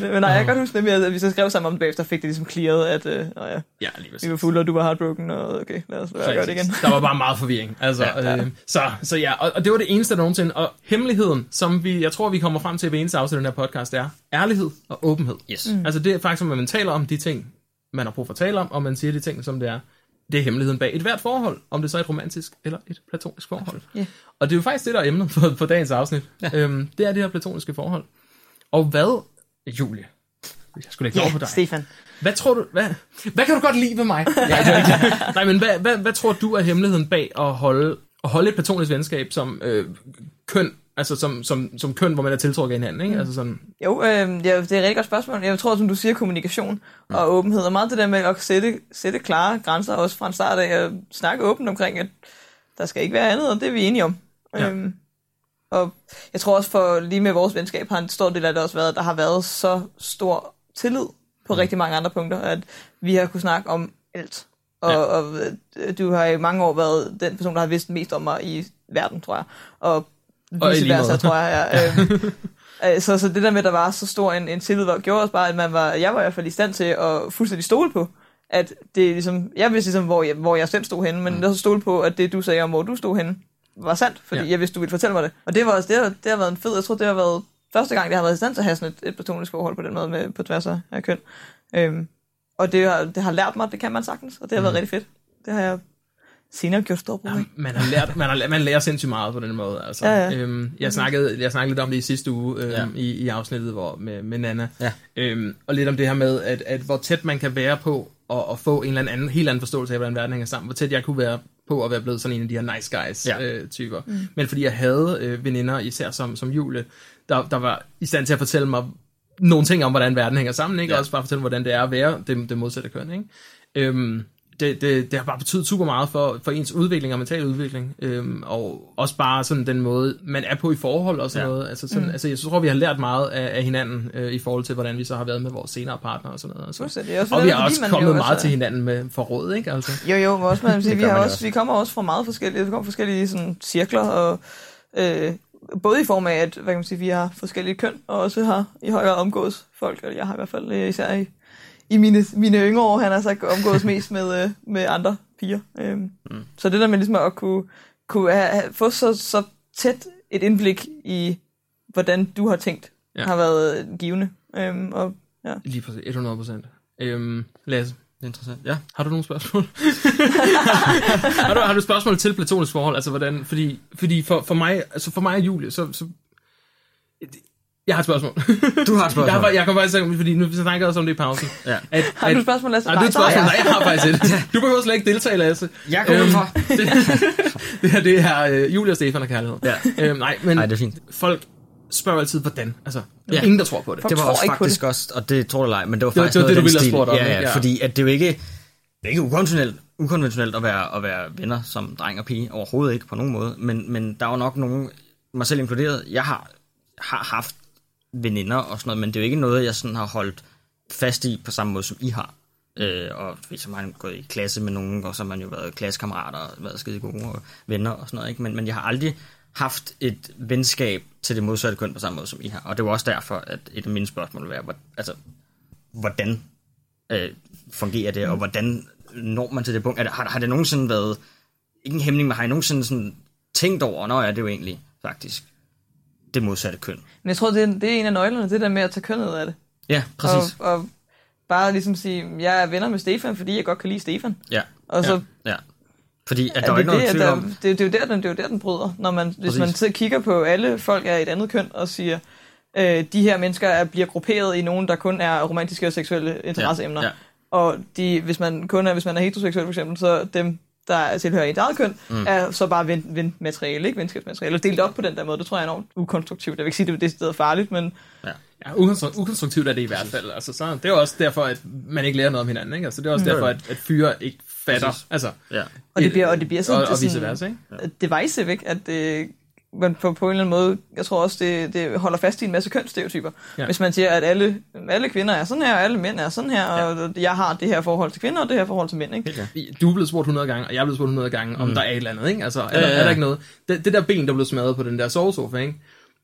Men nej, jeg kan godt huske nemlig, at vi så skrev sammen om det bagefter, fik det ligesom clearet, at øh, ja, Ja, lige vi var fulde, og du var heartbroken, og okay, lad os gøre det igen. Der var bare meget forvirring. Altså, Ja, ja, ja. Øh, så, så ja, og, og det var det eneste der nogensinde. Og hemmeligheden, som vi, jeg tror, vi kommer frem til ved eneste afsnit af den her podcast, er ærlighed og åbenhed. Yes. Mm. Altså det faktisk, at man taler om de ting, man har brug for at tale om, og man siger de ting, som det er. Det er hemmeligheden bag et hvert forhold, om det så er et romantisk eller et platonisk forhold. Ja. Og det er jo faktisk det, der er emnet for, for dagens afsnit. Ja. Øhm, det er det her platoniske forhold. Og hvad, Julie, jeg skulle ikke ja, over på dig. Stefan. Hvad tror du, hvad, hvad kan du godt lide ved mig? (laughs) Ja, det ikke. Nej, men hvad, hvad, hvad tror du er hemmeligheden bag at holde, at holde et platonisk venskab som øh, køn, altså som, som, som køn, hvor man er tiltrukket af hinanden, ikke? Altså sådan, Jo, øh, det er et rigtig godt spørgsmål. Jeg tror, som du siger, kommunikation og åbenhed, og meget det der med at sætte, sætte klare grænser, også fra en start af, at snakke åbent omkring, at der skal ikke være andet, og det er vi enige om. Ja. Øhm, og jeg tror også for lige med vores venskab har en stor del af det også været, at der har været så stor tillid på rigtig mange andre punkter, at vi har kunne snakke om alt. Og, Ja. og øh, du har i mange år været den person, der har vidst mest om mig i verden, tror jeg. Og vice versa, tror jeg. Ja. (laughs) Øhm, øh, så, så det der med, at der var så stor en, en tillid, var, gjorde også bare, at man var, jeg var i hvert fald i stand til at fuldstændig stole på, at det er ligesom, jeg vidste ligesom, hvor jeg, hvor jeg selv stod henne, men jeg så stole på, at det du sagde om, hvor du stod henne, var sandt, fordi Ja. jeg vidste, du ville fortælle mig det. Og det var også, det har, det har været en fed, jeg tror, det har været første gang, det har været i stand til at have sådan et, et platonisk forhold på den måde med, på tværs af køn. Øhm, og det har, det har lært mig, at det kan man sagtens, og det har været rigtig fedt. Det har jeg senere gjort stor brug af. ja, man har lært, man, har, man lærer sindssygt meget på den måde. Altså. Ja, ja. Øhm, jeg, snakkede, jeg snakkede lidt om det i sidste uge øhm, Ja. i, i afsnittet hvor, med, med Nana. Ja. Øhm, og lidt om det her med, at, at hvor tæt man kan være på at, at få en eller anden, helt anden forståelse af, hvordan verden hænger sammen. Hvor tæt jeg kunne være på at være blevet sådan en af de her nice guys Ja. øh, typer. Mm. Men fordi jeg havde øh, veninder, især som, som Julie, der, der var i stand til at fortælle mig nogle ting om, hvordan verden hænger sammen, ikke? Ja. Og også bare fortælle, hvordan det er at være det, det modsatte køn, ikke? Øhm, det, det, det har bare betydet super meget for, for ens udvikling og mental udvikling, øhm, og også bare sådan den måde, man er på i forhold og sådan Ja. noget. Altså, sådan, mm. altså, jeg tror, vi har lært meget af, af hinanden øh, i forhold til, hvordan vi så har været med vores senere partnere og sådan noget. Altså. Også Og vi netop har fordi også man kommet meget altså- til hinanden med forråd, ikke? Altså. Jo, jo, også, man, sige, Det vi, har også, også. vi kommer også fra meget forskellige, vi kommer fra forskellige sådan, cirkler, og øh, både i form af, at hvad kan man sige, vi har forskellige køn, og også har i høj grad omgås folk, eller jeg har i hvert fald øh, især i, i mine, mine yngre år, han har sagt omgås mest med, øh, med andre piger. Øhm, mm. Så det der med ligesom at kunne, kunne have, få så, så tæt et indblik i, hvordan du har tænkt, Ja. har været øh, givende. Øhm, og ja. Lige præcis, 100 procent. Øhm, Lasse, Det er interessant. Ja. har du nogle spørgsmål? (laughs) har, du, har du spørgsmål til platonisk forhold? Altså, hvordan, fordi, fordi for, for, mig, altså for mig og Julie, så, så jeg har et spørgsmål. (laughs) Du har et spørgsmål. Jeg, har, jeg kan faktisk sige, fordi nu vi snakker også om det i pausen. Ja. At, Har du et spørgsmål, Lasse? Nej, du har et Nej, spørgsmål. nej. Jeg har faktisk et. (laughs) Du behøver slet ikke deltage, Lasse. Jeg går ud for. (laughs) det, det her, det er Julie og Stefan og kærlighed. Ja. Øhm, nej, men Nej, det er fint. folk spørger altid, hvordan. Altså, er Ja. ingen, der tror på det. Det var også faktisk også, og det tror jeg ej, men det var Det var- faktisk det var noget det, du ville have spurgt om, ja, ja, Ja. fordi at det er jo ikke, det er ikke ukonventionelt, ukonventionelt at være, at være venner som dreng og pige, overhovedet ikke på nogen måde, men, men der er jo nok nogen, mig selv inkluderet, jeg har, har haft veninder og sådan noget, men det er jo ikke noget, jeg sådan har holdt fast i på samme måde, som I har. Øh, og så har man gået i klasse med nogen, og så har man jo været klassekammerater og været skide gode og venner og sådan noget, ikke? Men, men jeg har aldrig haft et venskab til det modsatte køn på samme måde, som I har. Og det var også derfor, at et af mine spørgsmål hvor- altså, hvordan øh, fungerer det, og hvordan når man til det punkt? Er det, har, har det nogensinde været, ikke en hæmning, men har I nogensinde sådan tænkt over, når er det jo egentlig faktisk det modsatte køn? Men jeg tror, det er, det er en af nøglerne, det der med at tage kønnet af det. Ja, præcis. Og, og bare ligesom sige, jeg er venner med Stefan, fordi jeg godt kan lide Stefan. Ja, Og så ja. Fordi at er der er det, ikke noget det, tvivl der, om, det, det, er jo der, den, det er jo der, den bryder. Når man, hvis Præcis. man så kigger på alle folk er et andet køn og siger, øh, de her mennesker er, bliver grupperet i nogen, der kun er romantiske og seksuelle interesseemner. Ja, ja. Og de, hvis man kun er, hvis man er heteroseksuel for eksempel, så dem, der tilhører ens eget køn, mm. er så bare ven, venmateriale, ikke venskabsmateriale. Og delt op på den der måde, det tror jeg er enormt ukonstruktivt. Jeg vil ikke sige, at det er decideret farligt, men Ja, ukonstru- ukonstruktivt er det i hvert fald. Altså, så, det er også derfor, at man ikke lærer noget om hinanden. Ikke? Altså, det er også Mm. derfor, at, at fyre ikke fatter. Præcis. Altså, ja. Og det bliver, og det bliver sådan, og, og det er vice versa. Ikke? divisive, ikke? At det, men på, på en eller anden måde, jeg tror også, det, det holder fast i en masse kønsstereotyper. Ja. Ja. Hvis man siger, at alle, alle kvinder er sådan her, og alle mænd er sådan her, og jeg har det her forhold til kvinder, og det her forhold til mænd, ikke? Du er blevet spurgt 100 gange, og jeg er blevet spurgt 100 gange, om Mm. der er et eller andet, ikke? Altså, er, Ja, der, ja, ja. er der ikke noget? Det, det der ben, der blev smadret på den der sovesofa, ikke?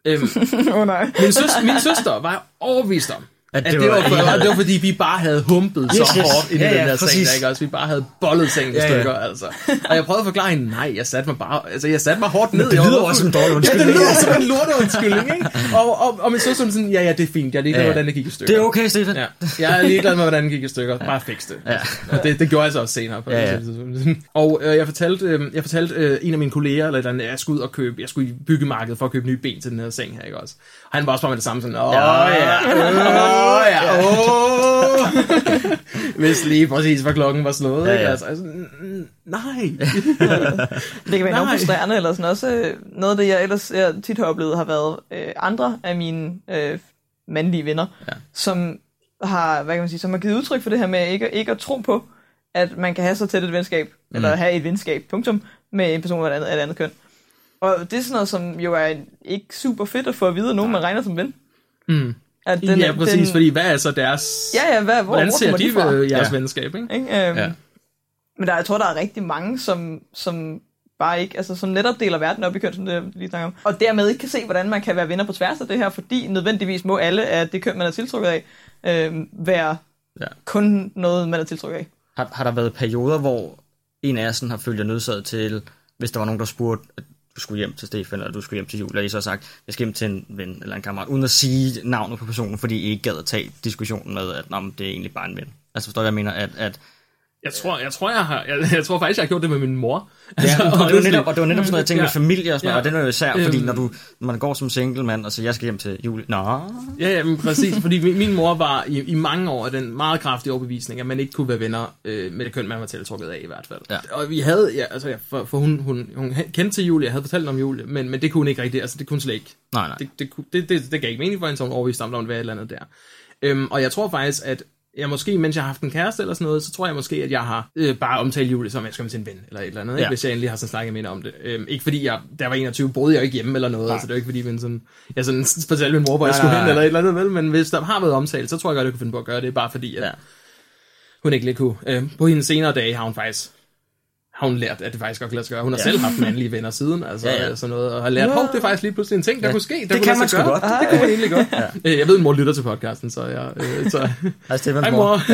Øhm, (laughs) oh, nej. min, søster, min søster var overbevist om, At at det det, var, var- for, det var fordi, vi bare havde humpet så Yes, hårdt ind i Ja, den ja, der seng, præcis. der, ikke? Altså, vi bare havde bollet sengen i Ja, ja. stykker, altså. Og jeg prøvede at forklare hende, nej, jeg satte mig bare, altså, jeg satte mig hårdt ned. det Jeg var lyder også som en dårlig Ja, det undskyldning. lyder som en lorteundskyldning, ikke? Og, og, og min søster sådan, ja, ja, det er fint, jeg er ligeglad, Ja, ja. hvordan det gik i stykker. Det er okay, Stefan. Ja, jeg er ligeglad med, hvordan det gik i stykker. Bare fix det. Ja. Og det, det gjorde jeg så også senere. På Ja, ja. ja, Og øh, jeg fortalte, øh, jeg fortalte øh, en af mine kolleger, eller at jeg skulle ud og købe, jeg skulle i byggemarkedet for at købe nye ben til den her seng her, ikke også? Og han var også bare med det samme sådan, åh ja, åh ja, åh. (laughs) Hvis lige præcis, hvad klokken var slået, Ja, ikke? ja. Altså, altså, mm, nej. (laughs) Det kan være enormt Nej. frustrerende, eller sådan også øh, noget af det, jeg ellers jeg tit har oplevet, har været øh, andre af mine øh, mandlige venner, Ja. som har, hvad kan man sige, som har givet udtryk for det her med ikke, ikke at tro på, at man kan have så tæt et venskab, mm. eller have et venskab, punktum, med en person af et andet, af et andet køn. Og det er sådan noget, som jo er ikke super fedt at få at vide, at nogen man regner som ven. Mm. At Den, ja, præcis, den, fordi hvad er så deres... Ja, ja, hvad, hvor, hvordan hvor ser de de fra? øh, jeres Ja. venskab, ikke? Ikke? Øhm, Ja. Men der, jeg tror, der er rigtig mange, som, som bare ikke, altså som netop deler verden op i køn, som det lige snakker om. Og dermed ikke kan se, hvordan man kan være venner på tværs af det her, fordi nødvendigvis må alle af det køn, man er tiltrukket af, øhm, være Ja. kun noget, man er tiltrukket af. Har, har der været perioder, hvor en af jer sådan har følt jer nødsaget til, hvis der var nogen, der spurgte, du skulle hjem til Stefan, eller du skulle hjem til Julia, og I så har sagt, jeg skal hjem til en ven eller en kammerat, uden at sige navnet på personen, fordi I ikke gad at tage diskussionen med, at Nå, det er egentlig bare en ven. Altså forstår du, jeg mener? At, at, jeg tror, jeg, tror, jeg, har, jeg, jeg tror faktisk, jeg har gjort det med min mor. ja, og, det var netop, og det var netop sådan noget, jeg tænkte med Ja. familie og sådan noget, Ja. og det er jo især, fordi Øhm. når, du, når man går som single mand, og så jeg skal hjem til Julia, nå, Ja, ja, men præcis, fordi min, min mor var i, i mange år den meget kraftige overbevisning, at man ikke kunne være venner øh, med det køn, man var tiltrukket af i hvert fald. Ja. Og vi havde, ja, altså, ja, for, for hun, hun, hun kendte til Julie, jeg havde fortalt om Julie, men, men det kunne hun ikke rigtigt, altså det kunne hun slet ikke. nej, nej. Det, det, det, det, det gav ikke mening for hende, så hun overviste om, der var et eller andet der. Øhm, og jeg tror faktisk, at jeg måske, mens jeg har haft en kæreste eller sådan noget, så tror jeg måske, at jeg har øh, bare omtalt Julie som, jeg skal med til en ven, eller et eller andet, ikke? Ja. hvis jeg endelig har sådan snakket med om det. Øhm, ikke fordi jeg, der var 21, boede jeg ikke hjemme eller noget, Nej. altså det er ikke fordi, men sådan, jeg sådan fortalte min mor, hvor jeg skulle hen, eller et eller andet, vel? men hvis der har været omtalt, så tror jeg godt, jeg kunne finde på at gøre det, bare fordi, at Ja. ja. hun ikke lige kunne. Øhm, på hendes senere dage har hun faktisk har hun lært, at det faktisk godt kan lade sig gøre. Hun har Ja. selv haft mandlige venner siden, altså Ja, ja, ja. ja. sådan noget, og har lært, hov, det er faktisk lige pludselig en ting, der Ja. kunne ske. Der Det kunne kan lade man sig sgu gøre. godt. Det kunne man egentlig godt. ja. Jeg ved, at mor lytter til podcasten, så jeg... Øh, så, Hej, Stefans hej mor. (laughs)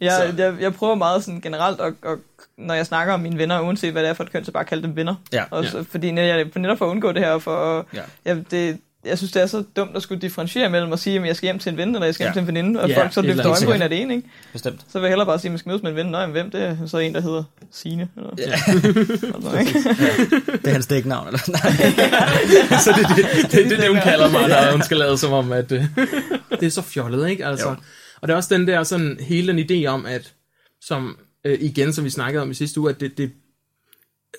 Jeg, jeg, jeg prøver meget sådan generelt, at, at, når jeg snakker om mine venner, uanset hvad det er for et køn, så bare kalde dem venner. Ja. Også, ja. Fordi net- jeg, for netop for at undgå det her, for Ja. jeg, det, jeg synes, det er så dumt at skulle differentiere mellem at sige, at jeg skal hjem til en ven, eller jeg skal hjem Ja. til en veninde, og Ja, folk så løfter andet øjenbryn sikkert. af det ene, ikke? Bestemt. Så vil jeg hellere bare sige, at man skal mødes med en ven. Nå, jamen, hvem? Det er så en, der hedder Signe. Eller, Ja. (laughs) eller (laughs) ikke? Det er hans dæknavn, eller? (laughs) Nej. så det er det, det, det, det, hun kalder mig, når hun skal lade som om, at... Øh, det er så fjollet, ikke? Altså, Jo. og det er også den der sådan, hele den idé om, at som øh, igen, som vi snakkede om i sidste uge, at det, det,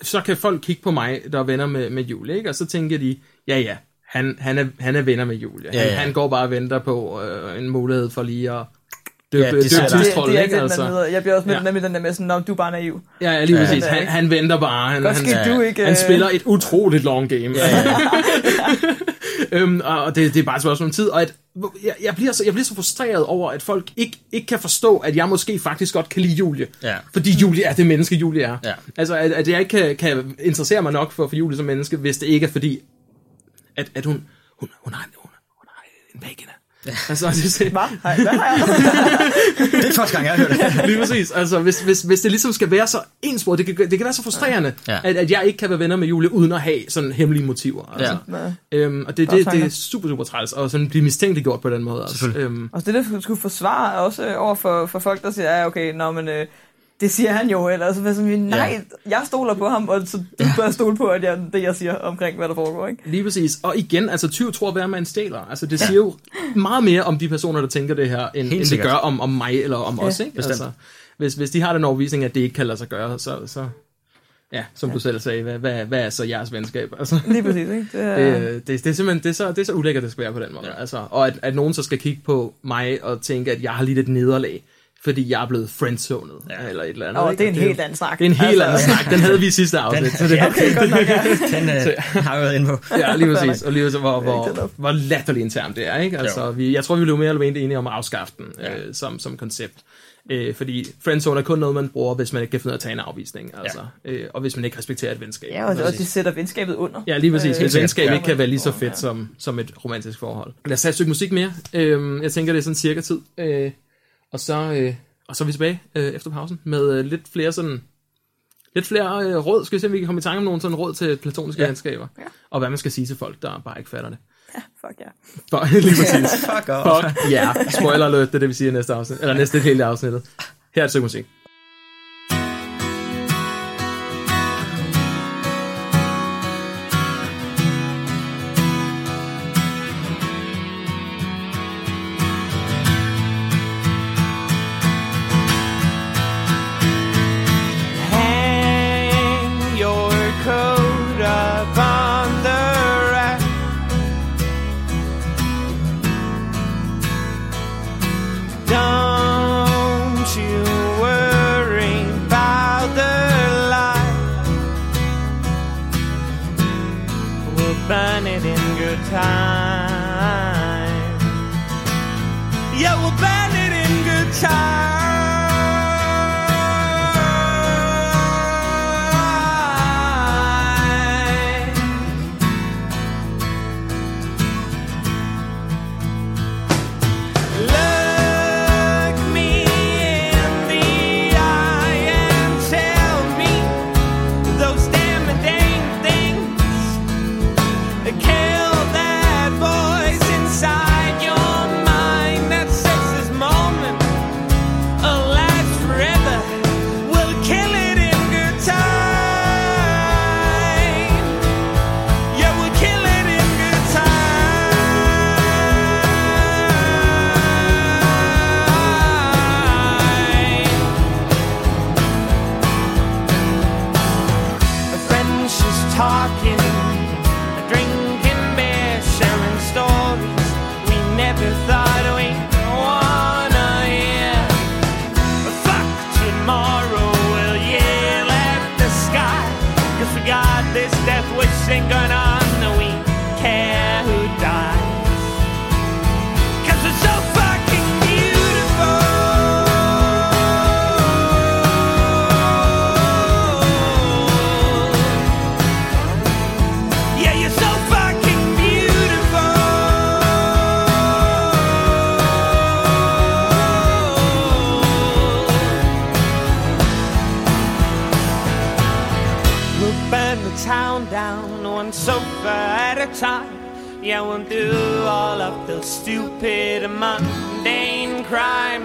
så kan folk kigge på mig, der er venner med, med Julie, ikke? og så tænker de, ja ja, han, han, er, han er venner med Julie. Ja, Han, ja. han går bare og venter på øh, en mulighed for lige at døbe, Ja, det det, der. det, tystrolden, det er ikke? det, Altså. møder. Jeg bliver også med, Ja. ja. med den der med sådan, Nå, du er bare naiv. Ja, ja, lige Ja, præcis. Han, han venter bare. Han, Godt han, ja. du ikke... han øh, spiller et utroligt long game. Ja, ja. (laughs) øhm, og det, det er bare et spørgsmål om tid. Og at, jeg, jeg, bliver så, jeg bliver så frustreret over, at folk ikke, ikke kan forstå, at jeg måske faktisk godt kan lide Julie. Ja. Fordi Julie er det menneske, Julie er. Ja. Altså, at, at jeg ikke kan, kan interessere mig nok for, for Julie som menneske, hvis det ikke er fordi, at, at hun, hun, hun, har, hun, hun har en vagina. Ja. Altså, det, det, Hvad? Hej, hvad har jeg? (laughs) Det er første gang, jeg har hørt det. Lige præcis. Altså, hvis, hvis, hvis det ligesom skal være så ensproget, det kan, det kan være så frustrerende, Ja. at, at jeg ikke kan være venner med Julie, uden at have sådan hemmelige motiver. Altså. Nej. Øhm, og det, det, det er super, super træls, og sådan blive mistænkeliggjort på den måde. Altså. Øhm, Og det der skulle forsvare også over for, for folk, der siger, ja, okay, nå, men øh, det siger han jo, eller så sådan, nej, jeg stoler på ham, og så du bør stole på, at jeg, det jeg siger omkring, hvad der foregår, ikke? lige præcis. Og igen, altså tyv tror, hver man stjæler. Altså, det siger jo meget mere om de personer, der tænker det her, end, end det gør om, om mig eller om Ja, os. Ikke? bestemt. Altså, hvis, hvis de har den overvisning, at det ikke kan lade sig gøre, så... så ja, som ja. du selv sagde, hvad, hvad, hvad er så jeres venskab? Altså, Lige præcis, ikke? Det er, det, (laughs) det, det er simpelthen det er så, det er så ulækkert, det skal være på den måde. Ja. Altså, og at, at nogen så skal kigge på mig og tænke, at jeg har lidt et nederlag, fordi jeg er blevet friendzoned, ja. eller et eller andet. Åh, ikke? det er en Og helt anden snak. Det er en helt Altså, anden snak. Den havde vi i sidste afsnit. så (laughs) det, ja, Okay, godt nok, ja. (laughs) Den øh, har jeg været inde på. Ja, lige (laughs) præcis. Og lige præcis, hvor, hvor, hvor latterligt internt det er. Ikke? Altså, Jo. vi, jeg tror, vi blev mere eller mindre enige om at afskaffe den øh, som, som koncept. Øh, fordi friendzone er kun noget, man bruger, hvis man ikke kan finde ud af at tage en afvisning. Altså, øh, og hvis man ikke respekterer et venskab. Ja, og det, også, det sætter venskabet under. Ja, lige præcis. Øh, Et venskab ja. ikke kan være lige så fedt som, som et romantisk forhold. Lad os tage et stykke musik mere. Øh, jeg tænker, det er sådan cirka tid. Øh, og, så, øh, og så er vi tilbage øh, efter pausen med øh, lidt flere sådan... Lidt flere øh, råd. Skal vi se, om vi kan komme i tanke om nogle sådan råd til platoniske ja. Ja. venskaber. Ja. Og hvad man skal sige til folk, der bare ikke fatter det. Ja, fuck ja. For, (laughs) lige præcis. Fuck off. Fuck ja. Yeah. Spoiler alert, det er det, vi siger i næste afsnit. Eller næste hele afsnittet. Her er et stykke musik.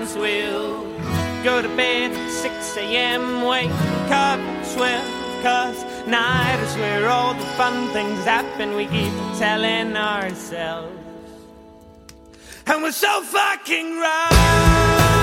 Crimes. We'll go to bed at 6 a.m., wake up at 12, cause night is where all the fun things happen. We keep telling ourselves. And we're so fucking right.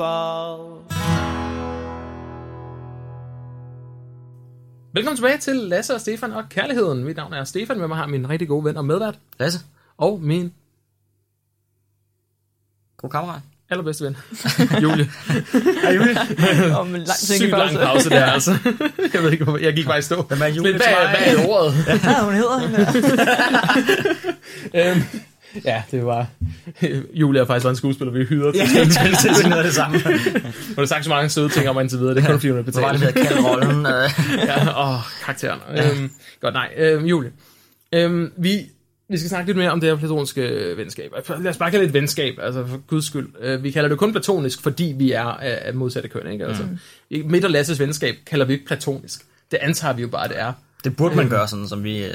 Beautiful. Velkommen tilbage til Lasse og Stefan og Kærligheden. Mit navn er Stefan, med mig har min rigtig gode ven og medvært. Lasse, Og min god kammerat. allerbedste ven, (laughs) Julie. Hej Julie. (laughs) Om en lang Sygt lang pause der, altså. (laughs) Jeg ved ikke, hvorfor. Jeg gik bare i stå. Hvem er Julie Men hvad, hvad er ordet? Ja, hun hedder hende. øhm, ja, det var... Julie er faktisk var en skuespiller, vi hyrede. Ja, til. til at sige noget af det samme. Hun har sagt så mange søde ting om mig indtil videre. Det kan du fordi hun er Hvor var det, betalt. kaldt rollen? øh? ja, åh, karakteren. Øhm, godt, nej. Øhm, Julie. Øhm, vi, vi skal snakke lidt mere om det her platoniske venskab. Lad os bare kalde det et venskab, altså for guds skyld. Øh, vi kalder det kun platonisk, fordi vi er af, af modsatte køn, ikke? Altså, mm. Midt og Lasses venskab kalder vi ikke platonisk. Det antager vi jo bare, det er. Det burde man gøre sådan, som vi øh,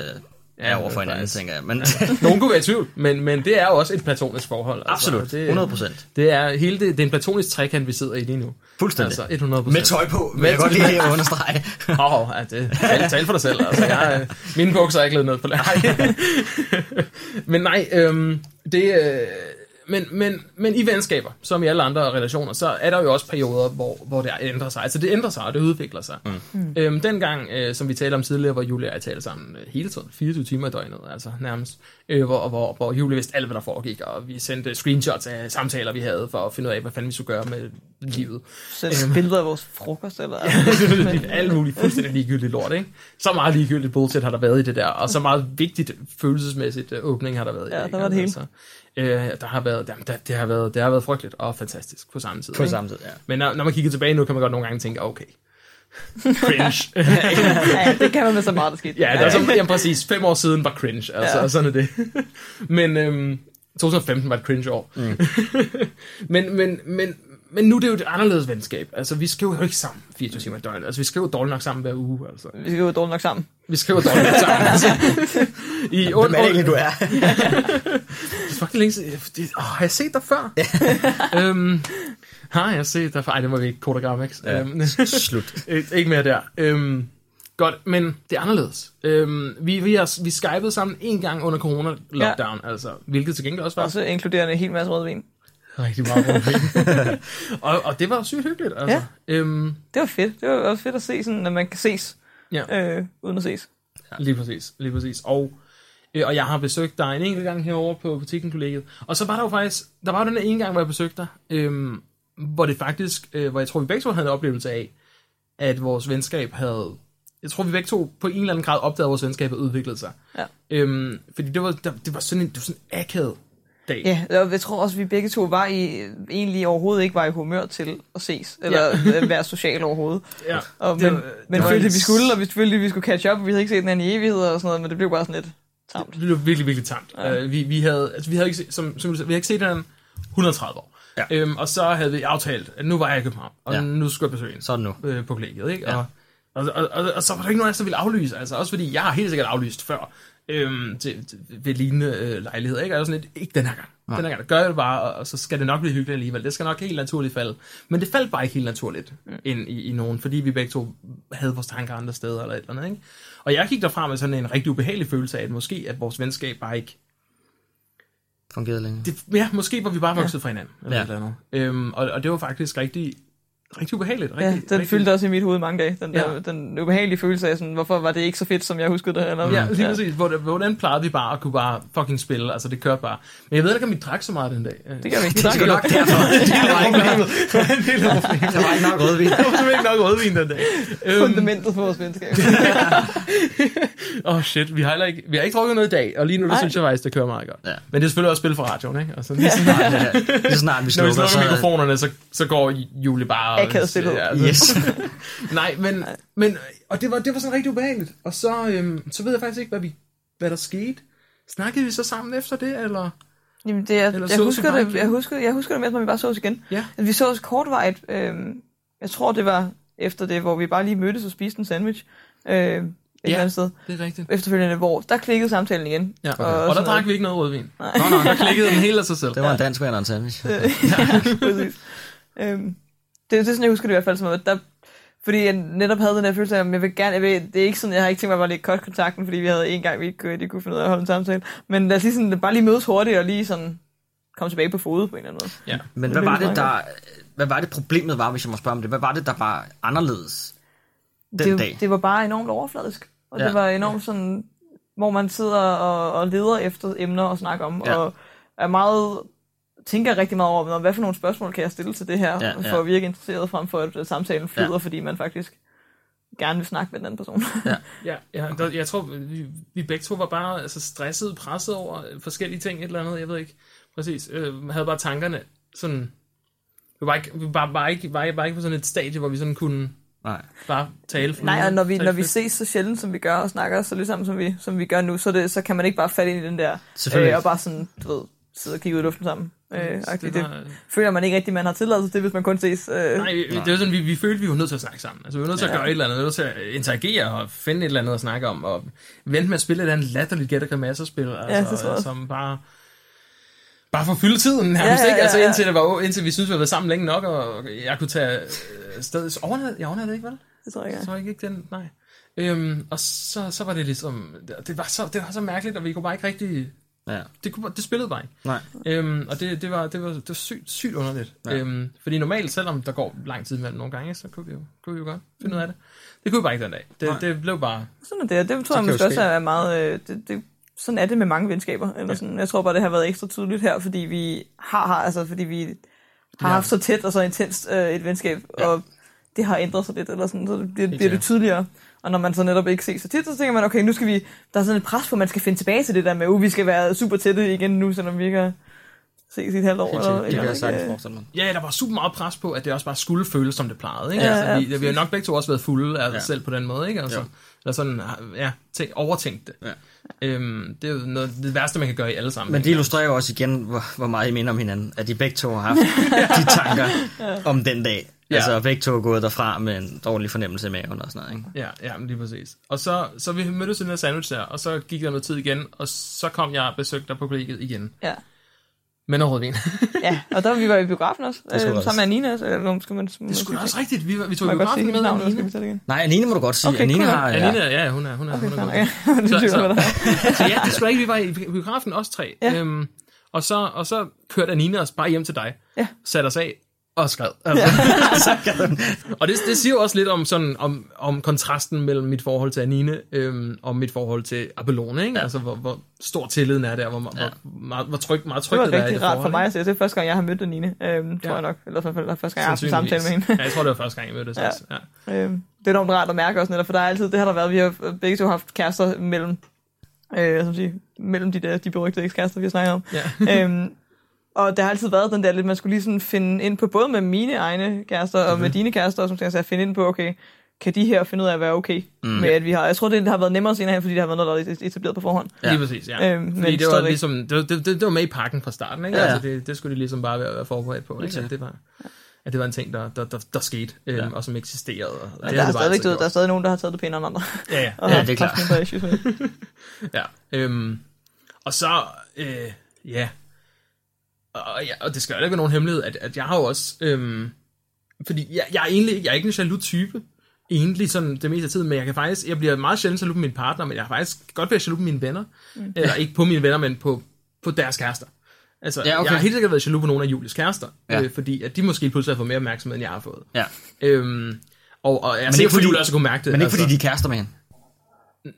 Ja, over for hinanden, faktisk. tænker jeg. Men (laughs) Nogen kunne være i tvivl, men, men det er jo også et platonisk forhold. absolut, det, 100 procent. Det er hele det, det er en platonisk trekant, vi sidder i lige nu. Fuldstændig. Altså 100 Med tøj på, vil Med jeg godt lige understrege. (laughs) Åh, oh, ja, det tal, tal for dig selv. Altså, jeg, mine bukser er ikke lavet ned på (laughs) nej. men nej, øhm, det, øh, men, men, men i venskaber, som i alle andre relationer, så er der jo også perioder, hvor, hvor det ændrer sig. Altså det ændrer sig, og det udvikler sig. Mm. Øhm, dengang, øh, som vi talte om tidligere, hvor Julie og jeg talte sammen øh, hele tiden, 24 timer i døgnet, altså nærmest, øh, hvor, hvor, hvor Julie vidste alt, hvad der foregik, og vi sendte screenshots af samtaler, vi havde, for at finde ud af, hvad fanden vi skulle gøre med livet. Så billeder af vores frokost, eller... (laughs) alt muligt fuldstændig ligegyldigt lort, ikke? Så meget ligegyldigt bullshit har der været i det der, og så meget vigtigt følelsesmæssigt øh, åbning har der været i Ja, det. der var det hele. Altså, øh, der har været, der, der, det, har været, det har været frygteligt og fantastisk på samme tid. På ikke? samme tid, ja. Men når, når man kigger tilbage nu, kan man godt nogle gange tænke, okay, (laughs) cringe. ja, det kan man med så meget, der skete. ja, det er som, jamen, præcis, fem år siden var cringe, altså, Ja. ja. sådan er det. (laughs) men øhm, 2015 var et cringe år. Mm. (laughs) men, men, men, men nu er det jo et anderledes venskab. Altså, vi skriver jo ikke sammen 24 timer i døgnet. Altså, vi skriver dårligt nok sammen hver uge, altså. Vi jo dårligt nok sammen. Vi skriver dårligt nok sammen. (laughs) Altså. I Hvem er det egentlig, du er? Det er fucking længe siden. Åh, har jeg set dig før? (laughs) øhm, har jeg set dig før? Ej, det må vi ikke kodagram, ikke? Ja. Øhm, Slut. (laughs) ikke ikke mere der. Øhm, godt, men det er anderledes. Øhm, vi, vi, har, vi skypede sammen en gang under corona-lockdown, ja. altså, hvilket til gengæld også var Også inkluderende en hel masse rødvin. Rigtig meget rundvin. (laughs) og, og det var sygt hyggeligt, altså. Ja. Øhm, Det var fedt. Det var også fedt at se, sådan, at man kan ses, ja. øh, uden at ses. Lige præcis, lige præcis. Og, øh, og jeg har besøgt dig en enkelt gang herovre på butikken kollegiet. Og så var der jo faktisk, der var jo den ene gang, hvor jeg besøgte dig, øh, hvor det faktisk, øh, hvor jeg tror, vi begge to havde en oplevelse af, at vores venskab havde, jeg tror, vi begge to på en eller anden grad opdagede, at vores venskab havde udviklet sig. Ja. Øhm, fordi det var, det var sådan en, det var sådan en akavet dag. Ja, og jeg tror også, at vi begge to var i, egentlig overhovedet ikke var i humør til at ses, eller ja. (laughs) være social overhovedet. ja. Og, Det men, var- men det følte, en- vi skulle, og vi følte, vi skulle catch up, og vi havde ikke set den anden i evigheder og sådan noget, men det blev bare sådan lidt tamt. Det blev virkelig, virkelig tamt. Ja. Uh, vi, vi, havde, altså, vi havde ikke, se- som, som, du sagde, vi havde ikke set hinanden 130 år. Ja. Øhm, og så havde vi aftalt, at nu var jeg i København, og Ja. nu skulle jeg besøge hende. Sådan nu. øh, på kollegiet, ikke? Ja. Og, og, og, og, og, så var der ikke nogen af os, der ville aflyse, altså også fordi jeg har helt sikkert aflyst før øhm, til, til, ved lignende øh, lejligheder, ikke? Og sådan lidt, ikke den her gang. Nej. Den her gang, der gør jeg det bare, og, og så skal det nok blive hyggeligt alligevel. Det skal nok helt naturligt falde. Men det faldt bare ikke helt naturligt mm. ind i, i nogen, fordi vi begge to havde vores tanker andre steder eller et eller andet, ikke? Og jeg gik derfra med sådan en rigtig ubehagelig følelse af, at måske at vores venskab bare ikke Fungerede længe. det, ja, måske var vi bare vokset ja. fra hinanden. Eller Ja. eller andet. Øhm, og, og det var faktisk rigtig, rigtig ubehageligt. Rigtig, Ja, den rigtig, fyldte også i mit hoved mange dage. Den, der, Ja. den ubehagelige følelse af, sådan, hvorfor var det ikke så fedt, som jeg huskede det? Eller, Ja, lige præcis. Hvordan, hvordan plejede vi bare at kunne bare fucking spille? Altså, det kørte bare. Men jeg ved ikke, om vi drak så meget den dag. Det gør vi ikke. (laughs) Det er nok derfor. Der var ikke nok, rødvin. Der var ikke nok rødvin den dag. Øhm, Fundamentet for vores venskab. (laughs) Åh oh shit, vi har, heller ikke, vi har ikke drukket noget i dag, og lige nu der synes jeg faktisk, det kører meget godt. Ja. Men det er selvfølgelig også spil for radioen, ikke? Altså, lige, snart, Ja, Lige så snart vi når vi slukker, slukker mikrofonerne, så, så går Julie bare... Akavet stillhed. altså- Yes. (laughs) Nej, men, men og det var, det var sådan rigtig ubehageligt. Og så, øhm, så ved jeg faktisk ikke, hvad, vi, hvad der skete. Snakkede vi så sammen efter det, eller? Jamen, det er, Eller jeg, husker det, jeg, husker, jeg husker det med, når vi bare sås igen. Ja. Vi sås kortvarigt. Øh, jeg tror, det var efter det, hvor vi bare lige mødtes og spiste en sandwich. Øh, et ja. eller andet sted. Det er rigtigt. Efterfølgende, hvor der klikkede samtalen igen. Ja. Og Og, og der drak vi ikke noget rødvin. Nej. Nå, nå, der klikkede den helt af sig selv. Det var en dansk vand og en sandwich. (laughs) ja, præcis. (laughs) Øhm, det, det er sådan, jeg husker det i hvert fald som, at der, fordi jeg netop havde den der følelse af, at jeg vil gerne, jeg vil, det er ikke sådan, jeg har ikke tænkt mig bare lige cut kontakten, fordi vi havde en gang, vi ikke kunne, de kunne finde ud af at holde en samtale, men lad os lige sådan, bare lige mødes hurtigt og lige sådan komme tilbage på fod på en eller anden måde. Ja. Men hvad var det, der... Hvad var det problemet var, hvis jeg må spørge om det? Hvad var det, der var anderledes den det, dag? det var bare enormt overfladisk, og Ja. det var enormt sådan, hvor man sidder og, og leder efter emner at snakke om, Ja. og er meget tænker rigtig meget over, "Nå, hvad for nogle spørgsmål kan jeg stille til det her, Ja, ja, ja. ja. for at virke interesseret frem for, at samtalen flyder, Ja. ja. fordi man faktisk gerne vil snakke med den anden person. Ja, ja der, jeg tror, vi, vi begge to var bare altså, stresset, presset over forskellige ting, et eller andet, jeg ved ikke præcis. Øh, havde bare tankerne sådan... Vi var, ikke, vi var, var, ikke, var, var ikke på sådan et stadie, hvor vi sådan kunne Nej. bare tale Nej, og når vi, når vi ses så sjældent, som vi gør, og snakker så lidt sammen, som vi, som vi gør nu, så, det, så kan man ikke bare falde ind i den der, Selvfølgelig øh, og bare sådan, du ved, sidde og kigge ud i luften sammen. Øh, det det, var- føler man ikke rigtig, man har tilladelse til, hvis man kun ses. Øh, Nej, det var sådan, vi, vi følte, vi var nødt til at snakke sammen. Altså, vi var nødt til at Ja. gøre et eller andet, vi var nødt til at interagere og finde et eller andet at snakke om, og vente med at spille et eller andet latterligt gæt og grimasserspil, altså, også. som bare bare for at fylde tiden nærmest, Ja, ja, ikke? Altså ja, ja. indtil, det var, indtil vi synes vi havde været sammen længe nok, og jeg kunne tage øh, sted. Overnat, jeg overnattede ikke, vel? det tror jeg ikke. Så var jeg ikke den, nej. Øhm, og så, så var det ligesom, det var, så, det var så mærkeligt, og vi kunne bare ikke rigtig, Ja. det, kunne, bare- det spillede bare ikke. Nej. Øhm, og det, det, var, det, var, det var sygt, sygt underligt. Ja. Øhm, fordi normalt, selvom der går lang tid mellem nogle gange, så kunne vi jo, kunne vi jo godt finde ud af det. Det kunne vi bare ikke den dag. Det, Nej. det blev bare... Sådan er det, det tror jeg måske også er meget... Øh, det, det, sådan er det med mange venskaber. Eller Ja. sådan. Jeg tror bare, det har været ekstra tydeligt her, fordi vi har, har altså fordi vi har Ja. haft så tæt og så intenst øh, et venskab, Ja. og det har ændret sig lidt, eller sådan, så det bliver, bliver det tydeligere. Og når man så netop ikke ses så tit, så tænker man, okay, nu skal vi, der er sådan et pres på, at man skal finde tilbage til det der med, at vi skal være super tætte igen nu, selvom vi ikke har ses i et halvt år. Eller. Det eller, kan jeg sagtens ikke? forestille mig. Ja, der var super meget pres på, at det også bare skulle føles, som det plejede. Ikke? Ja, altså, ja, vi, vi har nok begge to også været fulde af os Ja. selv på den måde. Ikke? Altså, Jo. eller sådan, ja, tænk, overtænkt det. Ja. Øhm, det er jo noget, det værste, man kan gøre i alle sammen. Men det illustrerer jo også igen, hvor, hvor meget I minder om hinanden. At de begge to har haft de (laughs) tanker om den dag. Ja. Altså begge to er gået derfra med en dårlig fornemmelse i maven og sådan noget. Ikke? Ja, ja, men lige præcis. Og så, så vi mødtes i den her sandwich der, og så gik der noget tid igen, og så kom jeg og besøgte dig på kollegiet igen. Ja. Med noget rødvin. (laughs) ja, og der vi var i biografen også, Det øh, også. sammen med Anina, så, eller skal man, Det skulle da også rigtigt. Vi, var- vi tog godt biografen med navn, eller skal Anine. vi tage det igen? Nej, Anine må du godt sige. Okay, Anine cool. har... Ja. Anine, ja, hun er, hun er, Okay, hun er fair god. nok, ja. Så- så- der er. Så ja, det skulle ikke, vi var i biografen også tre. Ja. Øhm, og, så, og så kørte Anina os bare hjem til dig. Ja. Satte os af og skred. Altså. (laughs) og det, det siger jo også lidt om, sådan, om, om kontrasten mellem mit forhold til Anine øhm, og mit forhold til Abelone. Ikke? Ja. Altså, hvor, hvor stor tilliden er der, hvor, ja. hvor, meget, hvor tryg, meget Det trygt var det er i rigtig det rart forhold, for mig at se. Det er første gang, jeg har mødt Anine, øhm, tror Ja. jeg nok. Eller i hvert fald første gang, jeg har haft en samtale med hende. Ja, jeg tror, det var første gang, jeg mødtes. Ja. også. Ja. Øhm, det er enormt rart at mærke også netop, for der er altid, det har der været, vi har begge to haft kærester mellem, øh, hvad skal man sige, mellem de, der, de berygtede ekskærester, vi har snakket om. Ja. øhm, og der har altid været den der lidt, man skulle lige sådan finde ind på, både med mine egne kærester og med dine kærester, som sig at finde ind på, okay, kan de her finde ud af at være okay mm. med, at vi har, jeg tror, det har været nemmere senere hen, fordi det har været noget, der er etableret på forhånd. Ja. Lige præcis, ja. Øhm, Fordi men det var ligesom, det, var- det, det, det var med i pakken fra starten, ikke? Ja, Ja, ja. Altså, det, det skulle de ligesom bare være, være forberedt på, ikke? At det var, at det var en ting, der, der, der, der skete, øhm, Ja. og som eksisterede. Og det Men har der, er det du ved, der er stadig nogen, der har taget det pænere end andre. Ja, ja. (laughs) Og Ja, det er klart. det. (laughs) ja. Øhm, og så, øh, ja. Og, ja, og det skal jo ikke være nogen hemmelighed, at, at jeg har jo også, øhm, fordi jeg, jeg er egentlig ikke, jeg er ikke en jaloux type, egentlig sådan det meste af tiden, men jeg kan faktisk, jeg bliver meget sjældent jaloux på min partner, men jeg har faktisk godt været jaloux på mine venner, mm. eller ikke på mine venner, men på, på deres kærester. Altså, Ja, okay. jeg har helt sikkert været jaloux på nogle af Julies kærester, Ja. øh, fordi at de måske pludselig har fået mere opmærksomhed, end jeg har fået. Ja. Øhm, og, og jeg Men ikke fordi- Julie også kunne mærke det. Men ikke altså. fordi de er kærester med hende.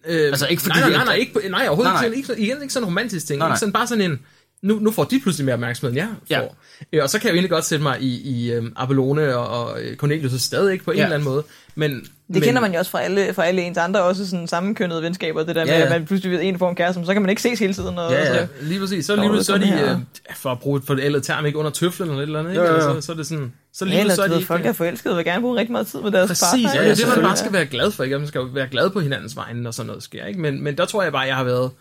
Øh, Altså, ikke fordi nej, nej, nej, nej, ikke, nej overhovedet Nej, nej. Ikke, sådan- igen, ikke sådan en romantisk ting. Nej, nej. Ikke sådan bare sådan en, nu, nu får de pludselig mere opmærksomhed, end jeg Ja. får. Øh, og så kan jeg jo egentlig godt sætte mig i, i um, Abelone og, og øh, Cornelius stadig ikke på en Ja. eller anden måde. Men, Det men, kender man jo også fra alle, fra alle ens andre, også sådan sammenkønnede venskaber, det der med, Ja, ja. at man pludselig ved en en kæreste, så kan man ikke ses hele tiden. Og, Ja, ja. Så, Lige præcis. Så, lige så er de, øh, for at bruge et forældet term, ikke under tøflen eller et eller andet. Ikke? Jo, jo. Eller Så, så er det sådan... Så lige ja, så er eller de ved, folk er forelskede og vil gerne bruge rigtig meget tid med deres Præcis, partner. ja, ikke? det er det, man bare skal være glad for, ikke? Man skal være glad på hinandens vegne, når sådan noget sker, ikke? Men, men der tror jeg bare, jeg har været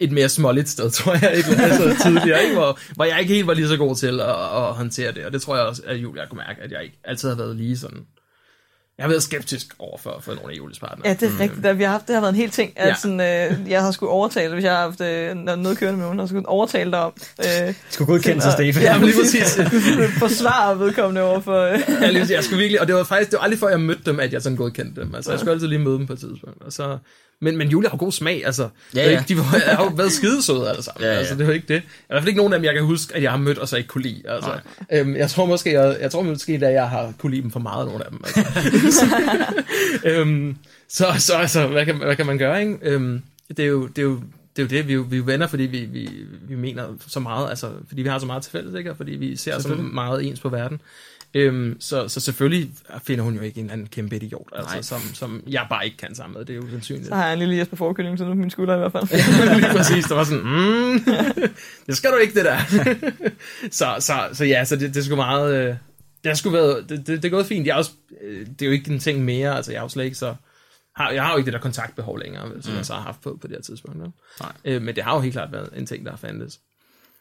et mere småligt sted, (laughs) tror jeg, ikke? Altså, tidligere, ikke? Hvor, hvor jeg ikke helt var lige så god til at, at håndtere det, og det tror jeg også, at Julia kunne mærke, at jeg ikke altid har været lige sådan... Jeg har været skeptisk over for, for nogle af Julies partnere. Ja, det er rigtigt. at Vi har haft, det har været en hel ting, at Mm. Ja. sådan, øh, jeg har skulle overtale, hvis jeg har haft øh, noget kørende med nogen, har skulle overtale dig om. Øh, Skulle godkende sig, Stefan. Ja, men lige præcis. forsvare vedkommende over for... Øh, (laughs) Ja, lige præcis. jeg skulle virkelig, og det var faktisk, det var aldrig før, jeg mødte dem, at jeg sådan godkendte dem. Altså, jeg skulle altid lige møde dem på et tidspunkt. Og så, men, men Julia har god smag, altså. Ja, er ja. Ikke, de var, har jo været skidesøde alle sammen. Ja, ja. Altså, det var ikke det. I hvert fald ikke nogen af dem, jeg kan huske, at jeg har mødt, og så ikke kunne lide. Altså, øhm, jeg tror måske, jeg, jeg tror måske, at jeg har kunne lide dem for meget, nogle af dem. Altså. (laughs) øhm, så, så altså, hvad kan, hvad kan man gøre, ikke? Øhm, det er jo, det er jo, det er jo det, vi er jo, vi er jo venner, fordi vi, vi, vi mener så meget, altså, fordi vi har så meget til fælles, ikke? Og fordi vi ser så meget ens på verden. Øhm, så, så selvfølgelig finder hun jo ikke en eller anden kæmpe idiot, altså, som, som jeg bare ikke kan sammen med. Det er jo sandsynligt. så har jeg en lille Jesper Forkylling til nu på min skulder i hvert fald. (laughs) Lige præcis, der var sådan, mm, (laughs) det skal du ikke, det der. (laughs) så, så, så ja, så det, det skulle meget, øh, det har sgu været, det, det, det er gået fint. Jeg er også, øh, det er jo ikke en ting mere, altså jeg er jo slet ikke så, har, jeg har jo ikke det der kontaktbehov længere, som mm. jeg så har haft på, på det her tidspunkt. Nej. Øh, men det har jo helt klart været en ting, der har fandtes.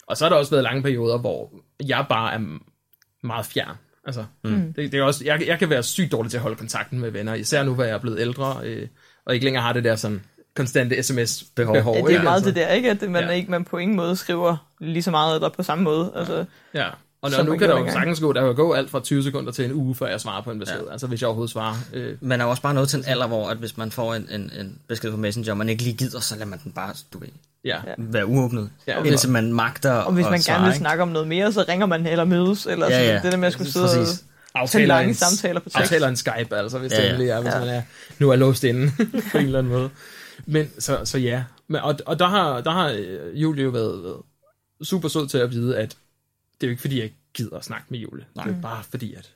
Og så har der også været lange perioder, hvor jeg bare er meget fjern. Altså, mm. det, det er også, jeg, jeg kan være sygt dårlig til at holde kontakten med venner, især nu, hvor jeg er blevet ældre, øh, og ikke længere har det der sådan konstante sms-behov. Behov. Ja, det er ikke? meget altså. det der, ikke? At man, Ja. ikke, man på ingen måde skriver lige så meget eller på samme måde. Altså, Ja, og Som nu, kan der jo sagtens gå, der kan jo gå alt fra 20 sekunder til en uge, før jeg svarer på en besked. Ja. Altså hvis jeg overhovedet svarer. Øh, Man er jo også bare nået til en alder, hvor at hvis man får en, en, en besked på Messenger, og man ikke lige gider, så lader man den bare du ved, ja. Være uåbnet. Ja, Ja, indtil man magter og hvis man svare, gerne vil ikke? snakke om noget mere, så ringer man eller mødes. Eller Ja, sådan, ja. det der med at skulle sidde og Præcis. tage lange en- samtaler på tekst. Aftaler en Skype, altså, hvis ja, Ja, det endelig er, hvis Ja. man er, nu er låst inde (laughs) på en eller anden måde. Men så, så ja, Men, og, og der har, der har øh, Julie jo været, været super sød til at vide, at det er jo ikke fordi, jeg gider at snakke med Julie. Nej. Det er bare fordi, at...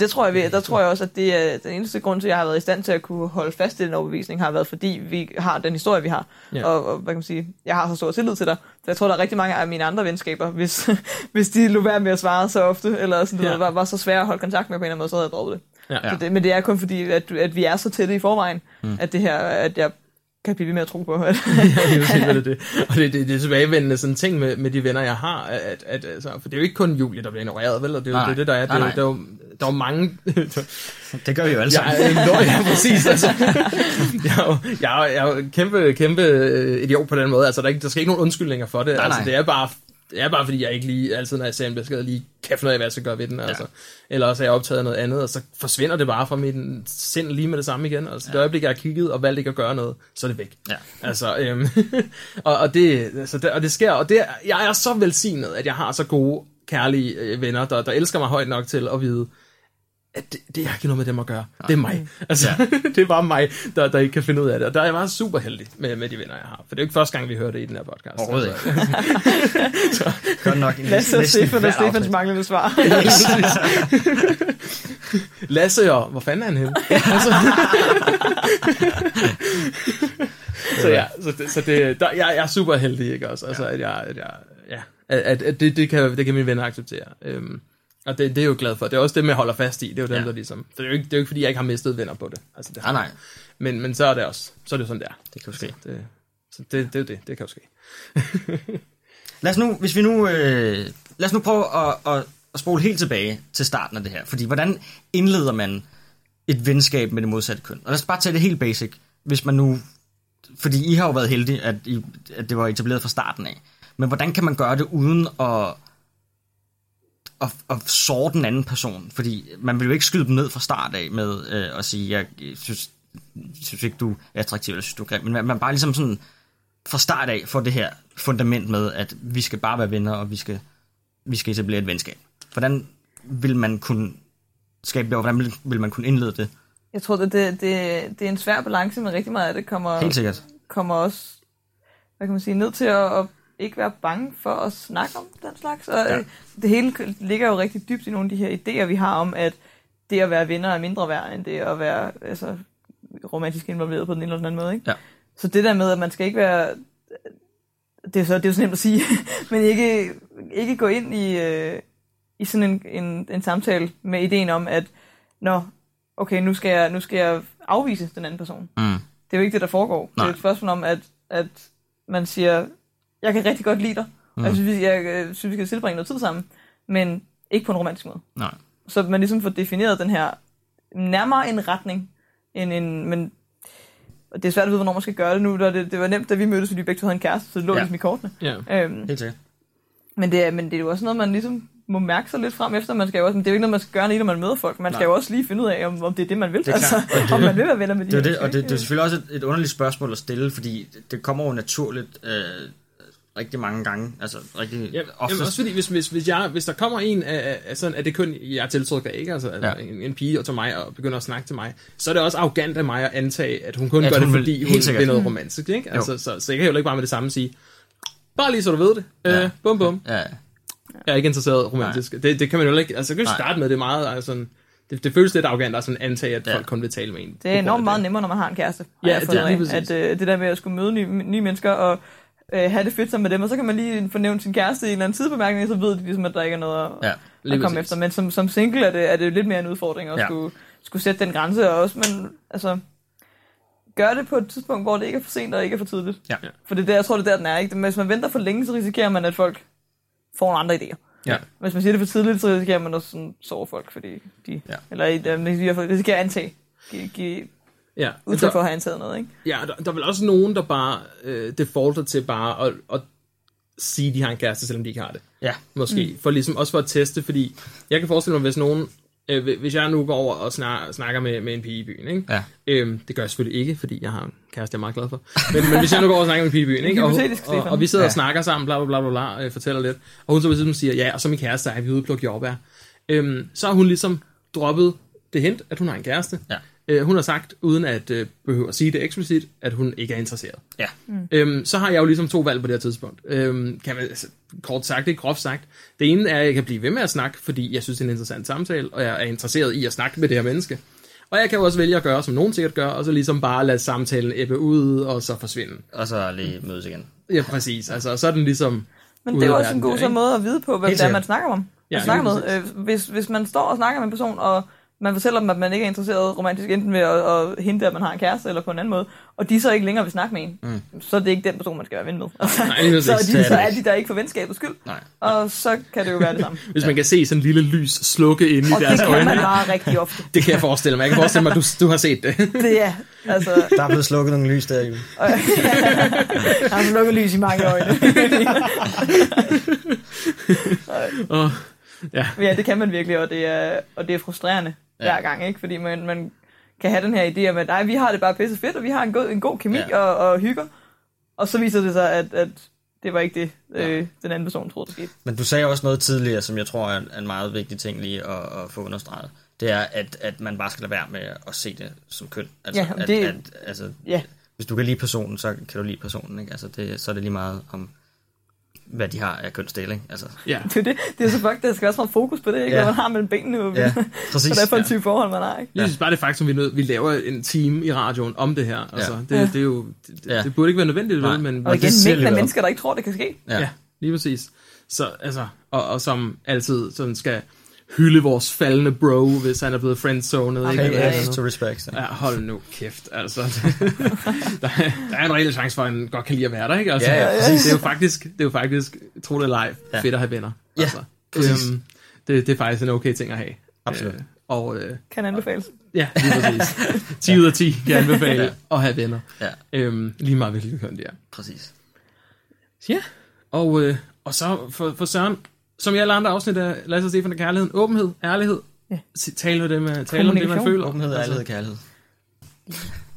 Det tror jeg, vi- der tror jeg også, at det er den eneste grund til, at jeg har været i stand til at kunne holde fast i den overbevisning, har været, fordi vi har den historie, vi har. Ja. Ja. Og, og, hvad kan man sige, jeg har så stor tillid til dig. Så jeg tror, der er rigtig mange af mine andre venskaber, hvis, (laughs) hvis de lå være med at svare så ofte, eller sådan, Ja. ja. var, var så svære at holde kontakt med på en eller anden måde, så havde jeg droppet det. Ja. Så det. Men det er kun fordi, at, at vi er så tætte i forvejen, mm. at det her, at jeg kan blive ved med at tro på, at (laughs) ja, det er jo simpelthen det. Og det, det, det er tilbagevendende sådan ting med, med de venner, jeg har. At, at, altså, for det er jo ikke kun Julie, der bliver ignoreret, vel? Og det er jo Nej. det, er det, der er. Det, er Nej, jo- der, er jo, der er jo mange... (laughs) Det gør vi jo alle sammen. jeg, er, enormt- ja, præcis. Altså. (laughs) Jeg, er jo, jeg, er, jeg er jo kæmpe, kæmpe øh, idiot på den måde. Altså, der, er ikke, der skal ikke nogen undskyldninger for det. Nej, altså, nej. det er bare... Det er bare fordi, jeg ikke lige, altid når jeg ser en besked, lige kan finde ud af, hvad jeg skal gøre ved den. Altså. Eller også er jeg optaget af noget andet, og så forsvinder det bare fra mit sind lige med det samme igen. Altså, ja. det øjeblik, jeg har kigget og valgt ikke at gøre noget, så er det væk. Ja. Altså, øhm, (laughs) og, og, det, altså, det, og det sker, og det, jeg er så velsignet, at jeg har så gode, kærlige øh, venner, der, der elsker mig højt nok til at vide, at det, det har ikke noget med dem at gøre. Det er mig. Altså, ja. (laughs) det er bare mig, der, der ikke kan finde ud af det. Og der er jeg bare super heldig med, med de venner, jeg har. For det er jo ikke første gang, vi hører det i den her podcast. Overhovedet altså, (laughs) Godt nok. Lasse og Stefan og Stefans manglende svar. (laughs) Lasse og, hvor fanden er han henne? altså, så ja, så det, så det der, jeg, jeg er super heldig, ikke også? Altså, at jeg, at jeg ja, at, at, at det, det, kan, det kan mine venner acceptere. Øhm, og det, det er jeg jo glad for. Det er også det, med at holde fast i. Det er jo dem, Ja. der ligesom... Det er jo, ikke, det er jo ikke, fordi jeg ikke har mistet venner på det. Altså, det har Nej, jeg. nej. Men, men så er det også, så er det sådan der. Det kan jo ske. Det, så det, det er jo det, det kan jo ske. (laughs) Lad os nu, hvis vi nu, øh, lad os nu prøve at, at, at spole helt tilbage til starten af det her. Fordi hvordan indleder man et venskab med det modsatte køn? Og lad os bare tage det helt basic. Hvis man nu, fordi I har jo været heldige, at, I, at det var etableret fra starten af. Men hvordan kan man gøre det uden at, at, at såre den anden person? Fordi man vil jo ikke skyde dem ned fra start af med øh, at sige, jeg synes, synes ikke, du er attraktiv, eller synes du er grim. Men man, man bare ligesom sådan fra start af får det her fundament med, at vi skal bare være venner, og vi skal, vi skal etablere et venskab. Hvordan vil man kunne skabe det, og hvordan vil, vil man kunne indlede det? Jeg tror, det, det, det, det er en svær balance, men rigtig meget af det kommer, Helt sikkert. kommer også, hvad kan man sige, ned til at, at ikke være bange for at snakke om den slags. Og Ja. ja. det hele ligger jo rigtig dybt i nogle af de her idéer, vi har om, at det at være venner er mindre værd, end det at være altså, romantisk involveret på den ene eller den anden måde. Ikke? Ja. Så det der med, at man skal ikke være... Det er, så, det er jo så nemt at sige, (laughs) men ikke, ikke gå ind i, øh, i sådan en, en, en samtale med ideen om, at Nå, okay, nu skal, jeg, nu skal jeg afvise den anden person. Mm. Det er jo ikke det, der foregår. Nej. Det er et spørgsmål om, at, at man siger, jeg kan rigtig godt lide dig, mm. og jeg synes, vi, jeg, øh, synes, vi skal tilbringe noget tid sammen, men ikke på en romantisk måde. Nej. Så man ligesom får defineret den her nærmere en retning, end en, men og det er svært at vide, hvornår man skal gøre det nu. Det, det var nemt, da vi mødtes, fordi vi begge havde en kæreste, så det lå Ja. ligesom i kortene. Ja. Øhm, Helt sikkert. men, det er, men det er jo også noget, man ligesom må mærke sig lidt frem efter. Man skal jo også, men det er jo ikke noget, man skal gøre, lige når man møder folk. Man Nej. skal jo også lige finde ud af, om, om det er det, man vil. Det er altså, det- om man vil være venner med de Det er her det, og det, det er selvfølgelig også et, et underligt spørgsmål at stille, fordi det, det kommer jo naturligt øh, rigtig mange gange. Altså rigtig Ja, ofte. jamen, også fordi, hvis, hvis, hvis, jeg, hvis der kommer en af, af- sådan, af det køn, jeg er tiltrukket af, ikke? Altså, Ja. ja. en, en pige til mig og begynder at snakke til mig, så er det også arrogant af mig at antage, at hun kun At gør hun det, fordi hun sikkert. vil noget romantisk. Ikke? Jo. Altså, så, så jeg kan jo ikke bare med det samme sige, bare lige så du ved det. Ja. Øh, bum bum. Ja, Jeg er ikke interesseret romantisk. Det, det kan man jo ikke, altså kan Nej. starte med, det meget altså, det, det føles lidt arrogant at sådan antage, at Ja. folk kun vil tale med en. Det er enormt meget nemmere, når man har en kæreste. Ja, jeg det er lige af. præcis. At øh, det der med at skulle møde nye, nye mennesker og øh, have det fedt sammen med dem, og så kan man lige fornævne sin kæreste i en eller anden sidebemærkning, så ved de ligesom, at der ikke er noget at, ja. at komme efter. Men som, som single er det, er det lidt mere en udfordring at Ja. skulle, skulle sætte den grænse og også, men altså, gør det på et tidspunkt, hvor det ikke er for sent og ikke er for tidligt. Ja. For det er der, jeg tror, det er der, den er. Ikke? Hvis man venter for længe, så risikerer man, at folk får nogle andre idéer. Ja. Hvis man siger det for tidligt, så risikerer man også sådan, sover folk, fordi de... Ja. Eller i hvert fald risikerer at antage. Give, give Ja, udtryk for at have antaget noget, ikke? ja der, der er vel også nogen, der bare øh, defaulter til bare at, at sige, de har en kæreste, selvom de ikke har det. Ja. Måske. Mm. For ligesom, også for at teste, fordi jeg kan forestille mig, hvis nogen, øh, hvis jeg nu går over og snakker, snakker med, med en pige i byen, ikke? Ja. Øhm, det gør jeg selvfølgelig ikke, fordi jeg har en kæreste, jeg er meget glad for. Men, men hvis jeg nu går over og snakker med en pige i byen, ikke? Og, og, og, og vi sidder ja. Ja. og snakker sammen, bla bla bla bla, bla øh, fortæller lidt, og hun så ligesom siger, ja, og så min kæreste er vi ude og plukke jordbær. Øhm, så har hun ligesom droppet det hint, at hun har en kæreste. Ja. Øh, hun har sagt, uden at øh, behøve at sige det eksplicit, at hun ikke er interesseret. Ja. Mm. Øhm, så har jeg jo ligesom to valg på det her tidspunkt. Øhm, kan man, altså, kort sagt, ikke groft sagt. Det ene er, at jeg kan blive ved med at snakke, fordi jeg synes, det er en interessant samtale, og jeg er interesseret i at snakke med det her menneske. Og jeg kan jo også vælge at gøre, som nogen sikkert gør, og så ligesom bare lade samtalen ebbe ud, og så forsvinde. Og så lige mødes igen. Ja, præcis. Altså, så er den ligesom... Men det er også en god der, så måde at vide på, hvem Helt det er, man snakker om. Ja, Man snakker lige med. Øh, hvis, hvis man står og snakker med en person, og man fortæller dem, at man ikke er interesseret romantisk, enten ved at, at hente, at man har en kæreste, eller på en anden måde, og de så ikke længere vil snakke med en, mm. så er det ikke den person, man skal være ven med. Nej, (laughs) lige så, er de, Det er så det er de der ikke for venskabets skyld, Nej. og så kan det jo være det samme. Hvis man kan se sådan en lille lys slukke inde i Og det deres kan øjne. man bare rigtig ofte. Det kan jeg forestille mig. Jeg kan forestille mig, at du, du har set det. Det er, altså, Der er blevet slukket nogle lys der, Julie. jeg har lukket lys i mange øjne. og, ja. (laughs) Ja, det kan man virkelig, og det er, og det er frustrerende ja. Ja. hver gang, ikke? Fordi man, man kan have den her idé om, at nej, vi har det bare pisse fedt, og vi har en god, en god kemi ja. Ja. og, og hygger. Og så viser det sig, at, at det var ikke det, øh, den anden person troede, der skete. Men du sagde også noget tidligere, som jeg tror er en, en meget vigtig ting lige at, at få understreget. Det er, at, at man bare skal lade være med at se det som køn. Altså, Ja, at, det- at, altså, Ja, hvis du kan lide personen, så kan du lide personen. Ikke? Altså, det, så er det lige meget om, hvad de har af kønsdel. Ikke? Altså, (laughs) det ja. er det. Det er så fuck, der skal også være fokus på det, ikke? Ja. Hvad man har mellem benene, og ja, hvad (laughs) præcis. det er for en ja. type forhold, man har, ikke? Jeg synes bare, det er faktisk, som vi, nødt, vi laver en team i radioen om det her. Altså, det, Ja. det, er jo, det, Ja. det burde ikke være nødvendigt, Nej. vel, men Og det igen, mængden af mennesker, der ikke tror, det kan ske. ja. Ja. ja, lige præcis. Så, altså, og, og som altid sådan skal hylde vores faldende bro, hvis han er blevet friendzonet. ikke? Pay Eller yes noget. to respect. så. Ja, hold nu kæft, altså. (laughs) der, er, der er en reel chance for, at han godt kan lide at være der, ikke? Altså, Ja, ja, præcis. Det er jo faktisk, det er jo faktisk tro det eller ej, Ja. fedt at have venner. Ja, altså. præcis. Øhm, det, det er faktisk en okay ting at have. Absolut. Øh, og øh, Kan anbefales. ja, lige præcis. (laughs) 10 ud af 10 kan anbefale Ja. at have venner. Ja, Øhm, lige meget hvilket køn det er. præcis. Ja, og, øh, og så for, for Søren, som i alle andre afsnit af Lasse og Stefan og Kærligheden, åbenhed, ærlighed, Ja. tale med det, man, tale om det, man føler. Åbenhed, Altså, ærlighed, kærlighed.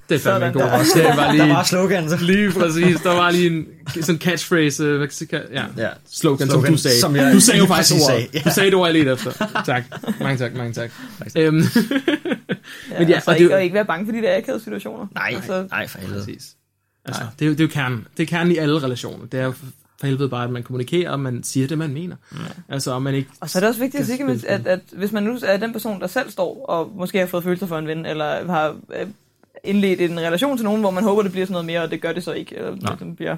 Det er fandme en god der. også. Det var (laughs) lige, Der var slogan, så. lige præcis. Der var lige en sådan catchphrase, øh, hvad kan ja, Ja. slogan, Slogan, som du sagde. som jeg du sagde jo faktisk ordet. sagde, ja. Du sagde det ord, jeg ledte efter. Tak. Mange tak, mange tak. Øhm, Ja, (laughs) Men ja, og, så og det- ikke, og ikke være bange for de der akavede situationer. Nej, Altså, nej, for helvede. præcis. Altså, det er, det er jo kernen. Det er kernen i alle relationer. Det er for helvede bare, at man kommunikerer, og man siger det, man mener. Altså, og man ikke... Og så er det også vigtigt at sige, at, at, at hvis man nu er den person, der selv står og måske har fået følelser for en ven, eller har øh, indledt en relation til nogen, hvor man håber, det bliver sådan noget mere, og det gør det så ikke. Eller, Nej. det bliver,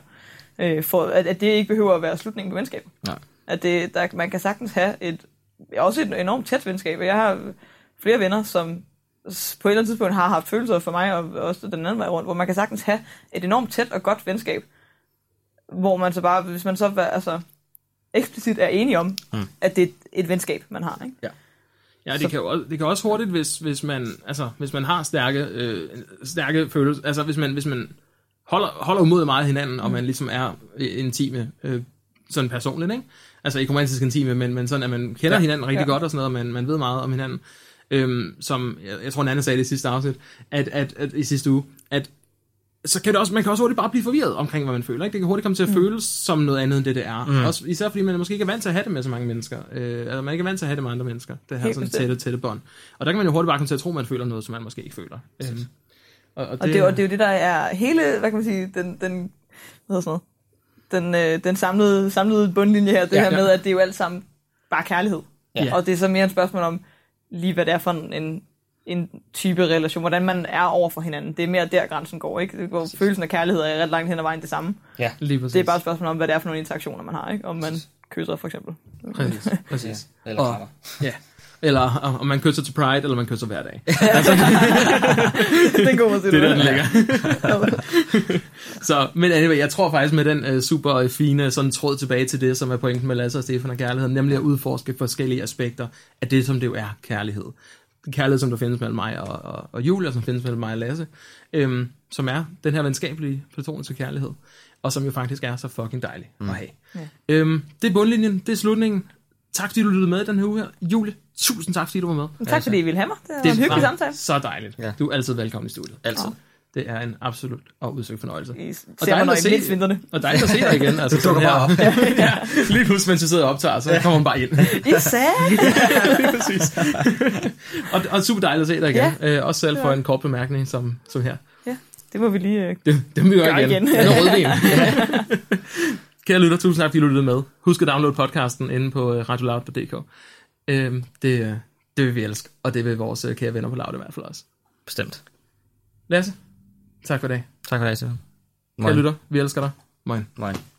øh, for, at, at det ikke behøver at være slutningen på venskabet. Nej. At det, der, man kan sagtens have et, også et enormt tæt venskab. Jeg har flere venner, som på et eller andet tidspunkt har haft følelser for mig, og også den anden vej rundt, hvor man kan sagtens have et enormt tæt og godt venskab, hvor man så bare, hvis man så altså, eksplicit er enige om, Mm. mm. at det er et, et venskab, man har. Ikke? Ja, det Så- kan, jo, også- det kan også hurtigt, hvis, hvis, man, altså, hvis man har stærke, øh, stærke følelser, altså hvis man, hvis man holder, holder umod meget hinanden, og man ligesom er intime, øh, sådan personligt, ikke? Altså ikke romantisk intime, men, men sådan, at man kender Ja. ja. hinanden rigtig Ja. ja. godt og sådan noget, og man, man ved meget om hinanden. Øhm, som, jeg, jeg tror, Nanne sagde det i sidste afsnit, at, at, at, i sidste uge, at så kan det også, man kan også hurtigt bare blive forvirret omkring, hvad man føler. Ikke? Det kan hurtigt komme til at mm. føles som noget andet, end det det er. Mm. Også, især fordi man måske ikke er vant til at have det med så mange mennesker. Øh, eller man er ikke vant til at have det med andre mennesker. Det her Helt sådan tætte, tætte bånd. Og der kan man jo hurtigt bare komme til at tro, at man føler noget, som man måske ikke føler. Øhm, og, Og det, og det er jo det, der er hele, hvad kan man sige, den, den, hvad sådan noget, den, øh, den samlede, samlede bundlinje her, det Ja, her ja. med, at det er jo alt sammen bare kærlighed. Ja. Og det er så mere et spørgsmål om, lige hvad det er for en, en, en type relation, hvordan man er over for hinanden. Det er mere der, grænsen går, ikke? Det går, følelsen af kærlighed er ret langt hen ad vejen det samme. lige præcis. Det er bare et spørgsmål om, hvad det er for nogle interaktioner, man har, ikke? Om man kysser, for eksempel. Præcis, (laughs) præcis. Eller Og-. Ja, Eller om- man kysser til Pride, eller man kysser hver dag. (laughs) det er en god måde (laughs) Det er den ligger. Så, men anyway, jeg tror faktisk med den uh, super fine sådan tråd tilbage til det, som er pointen med Lasse og Stefan og kærligheden, nemlig at udforske forskellige aspekter af det, som det jo er kærlighed. Kærlighed, som der findes mellem mig og, og, og Julia, som findes mellem mig og Lasse, øhm, som er den her venskabelige, platoniske kærlighed, og som jo faktisk er så fucking dejlig mm. at have. Ja. Øhm, det er bundlinjen, det er slutningen. Tak fordi du lyttede med i den her uge her. Julie, tusind tak fordi du var med. Men Tak fordi I ville have mig. Det var en hyggelig samtale. så dejligt. Ja. Du er altid velkommen i studiet. Altid. Det er en absolut og udsøgt fornøjelse. I Og ser mig, dejligt når at I se- vinterne. Og dejligt at se dig igen. Altså, (laughs) Du dukker bare her. (laughs) ja, (laughs) lige pludselig, mens vi sidder og optager, så kommer man bare ind. I sagde. Præcis. og, og super dejligt at se dig igen. Ja. Øh, også selv for Ja. en kort bemærkning som, som her. Ja, det må vi lige... Øh, Det, det må vi gøre Gør igen. igen. igen. Den rødvin. Kære lytter, tusind tak, fordi du lyttede med. Husk at downloade podcasten inde på øh, radioloud.dk. Øhm, det, øh, det vil vi elske, og det vil vores øh, kære venner på Loud i hvert fald også. Bestemt. Lasse, tak for i dag. Tak for det, Stefan. Kære lytter, vi elsker dig. Moin. Moin.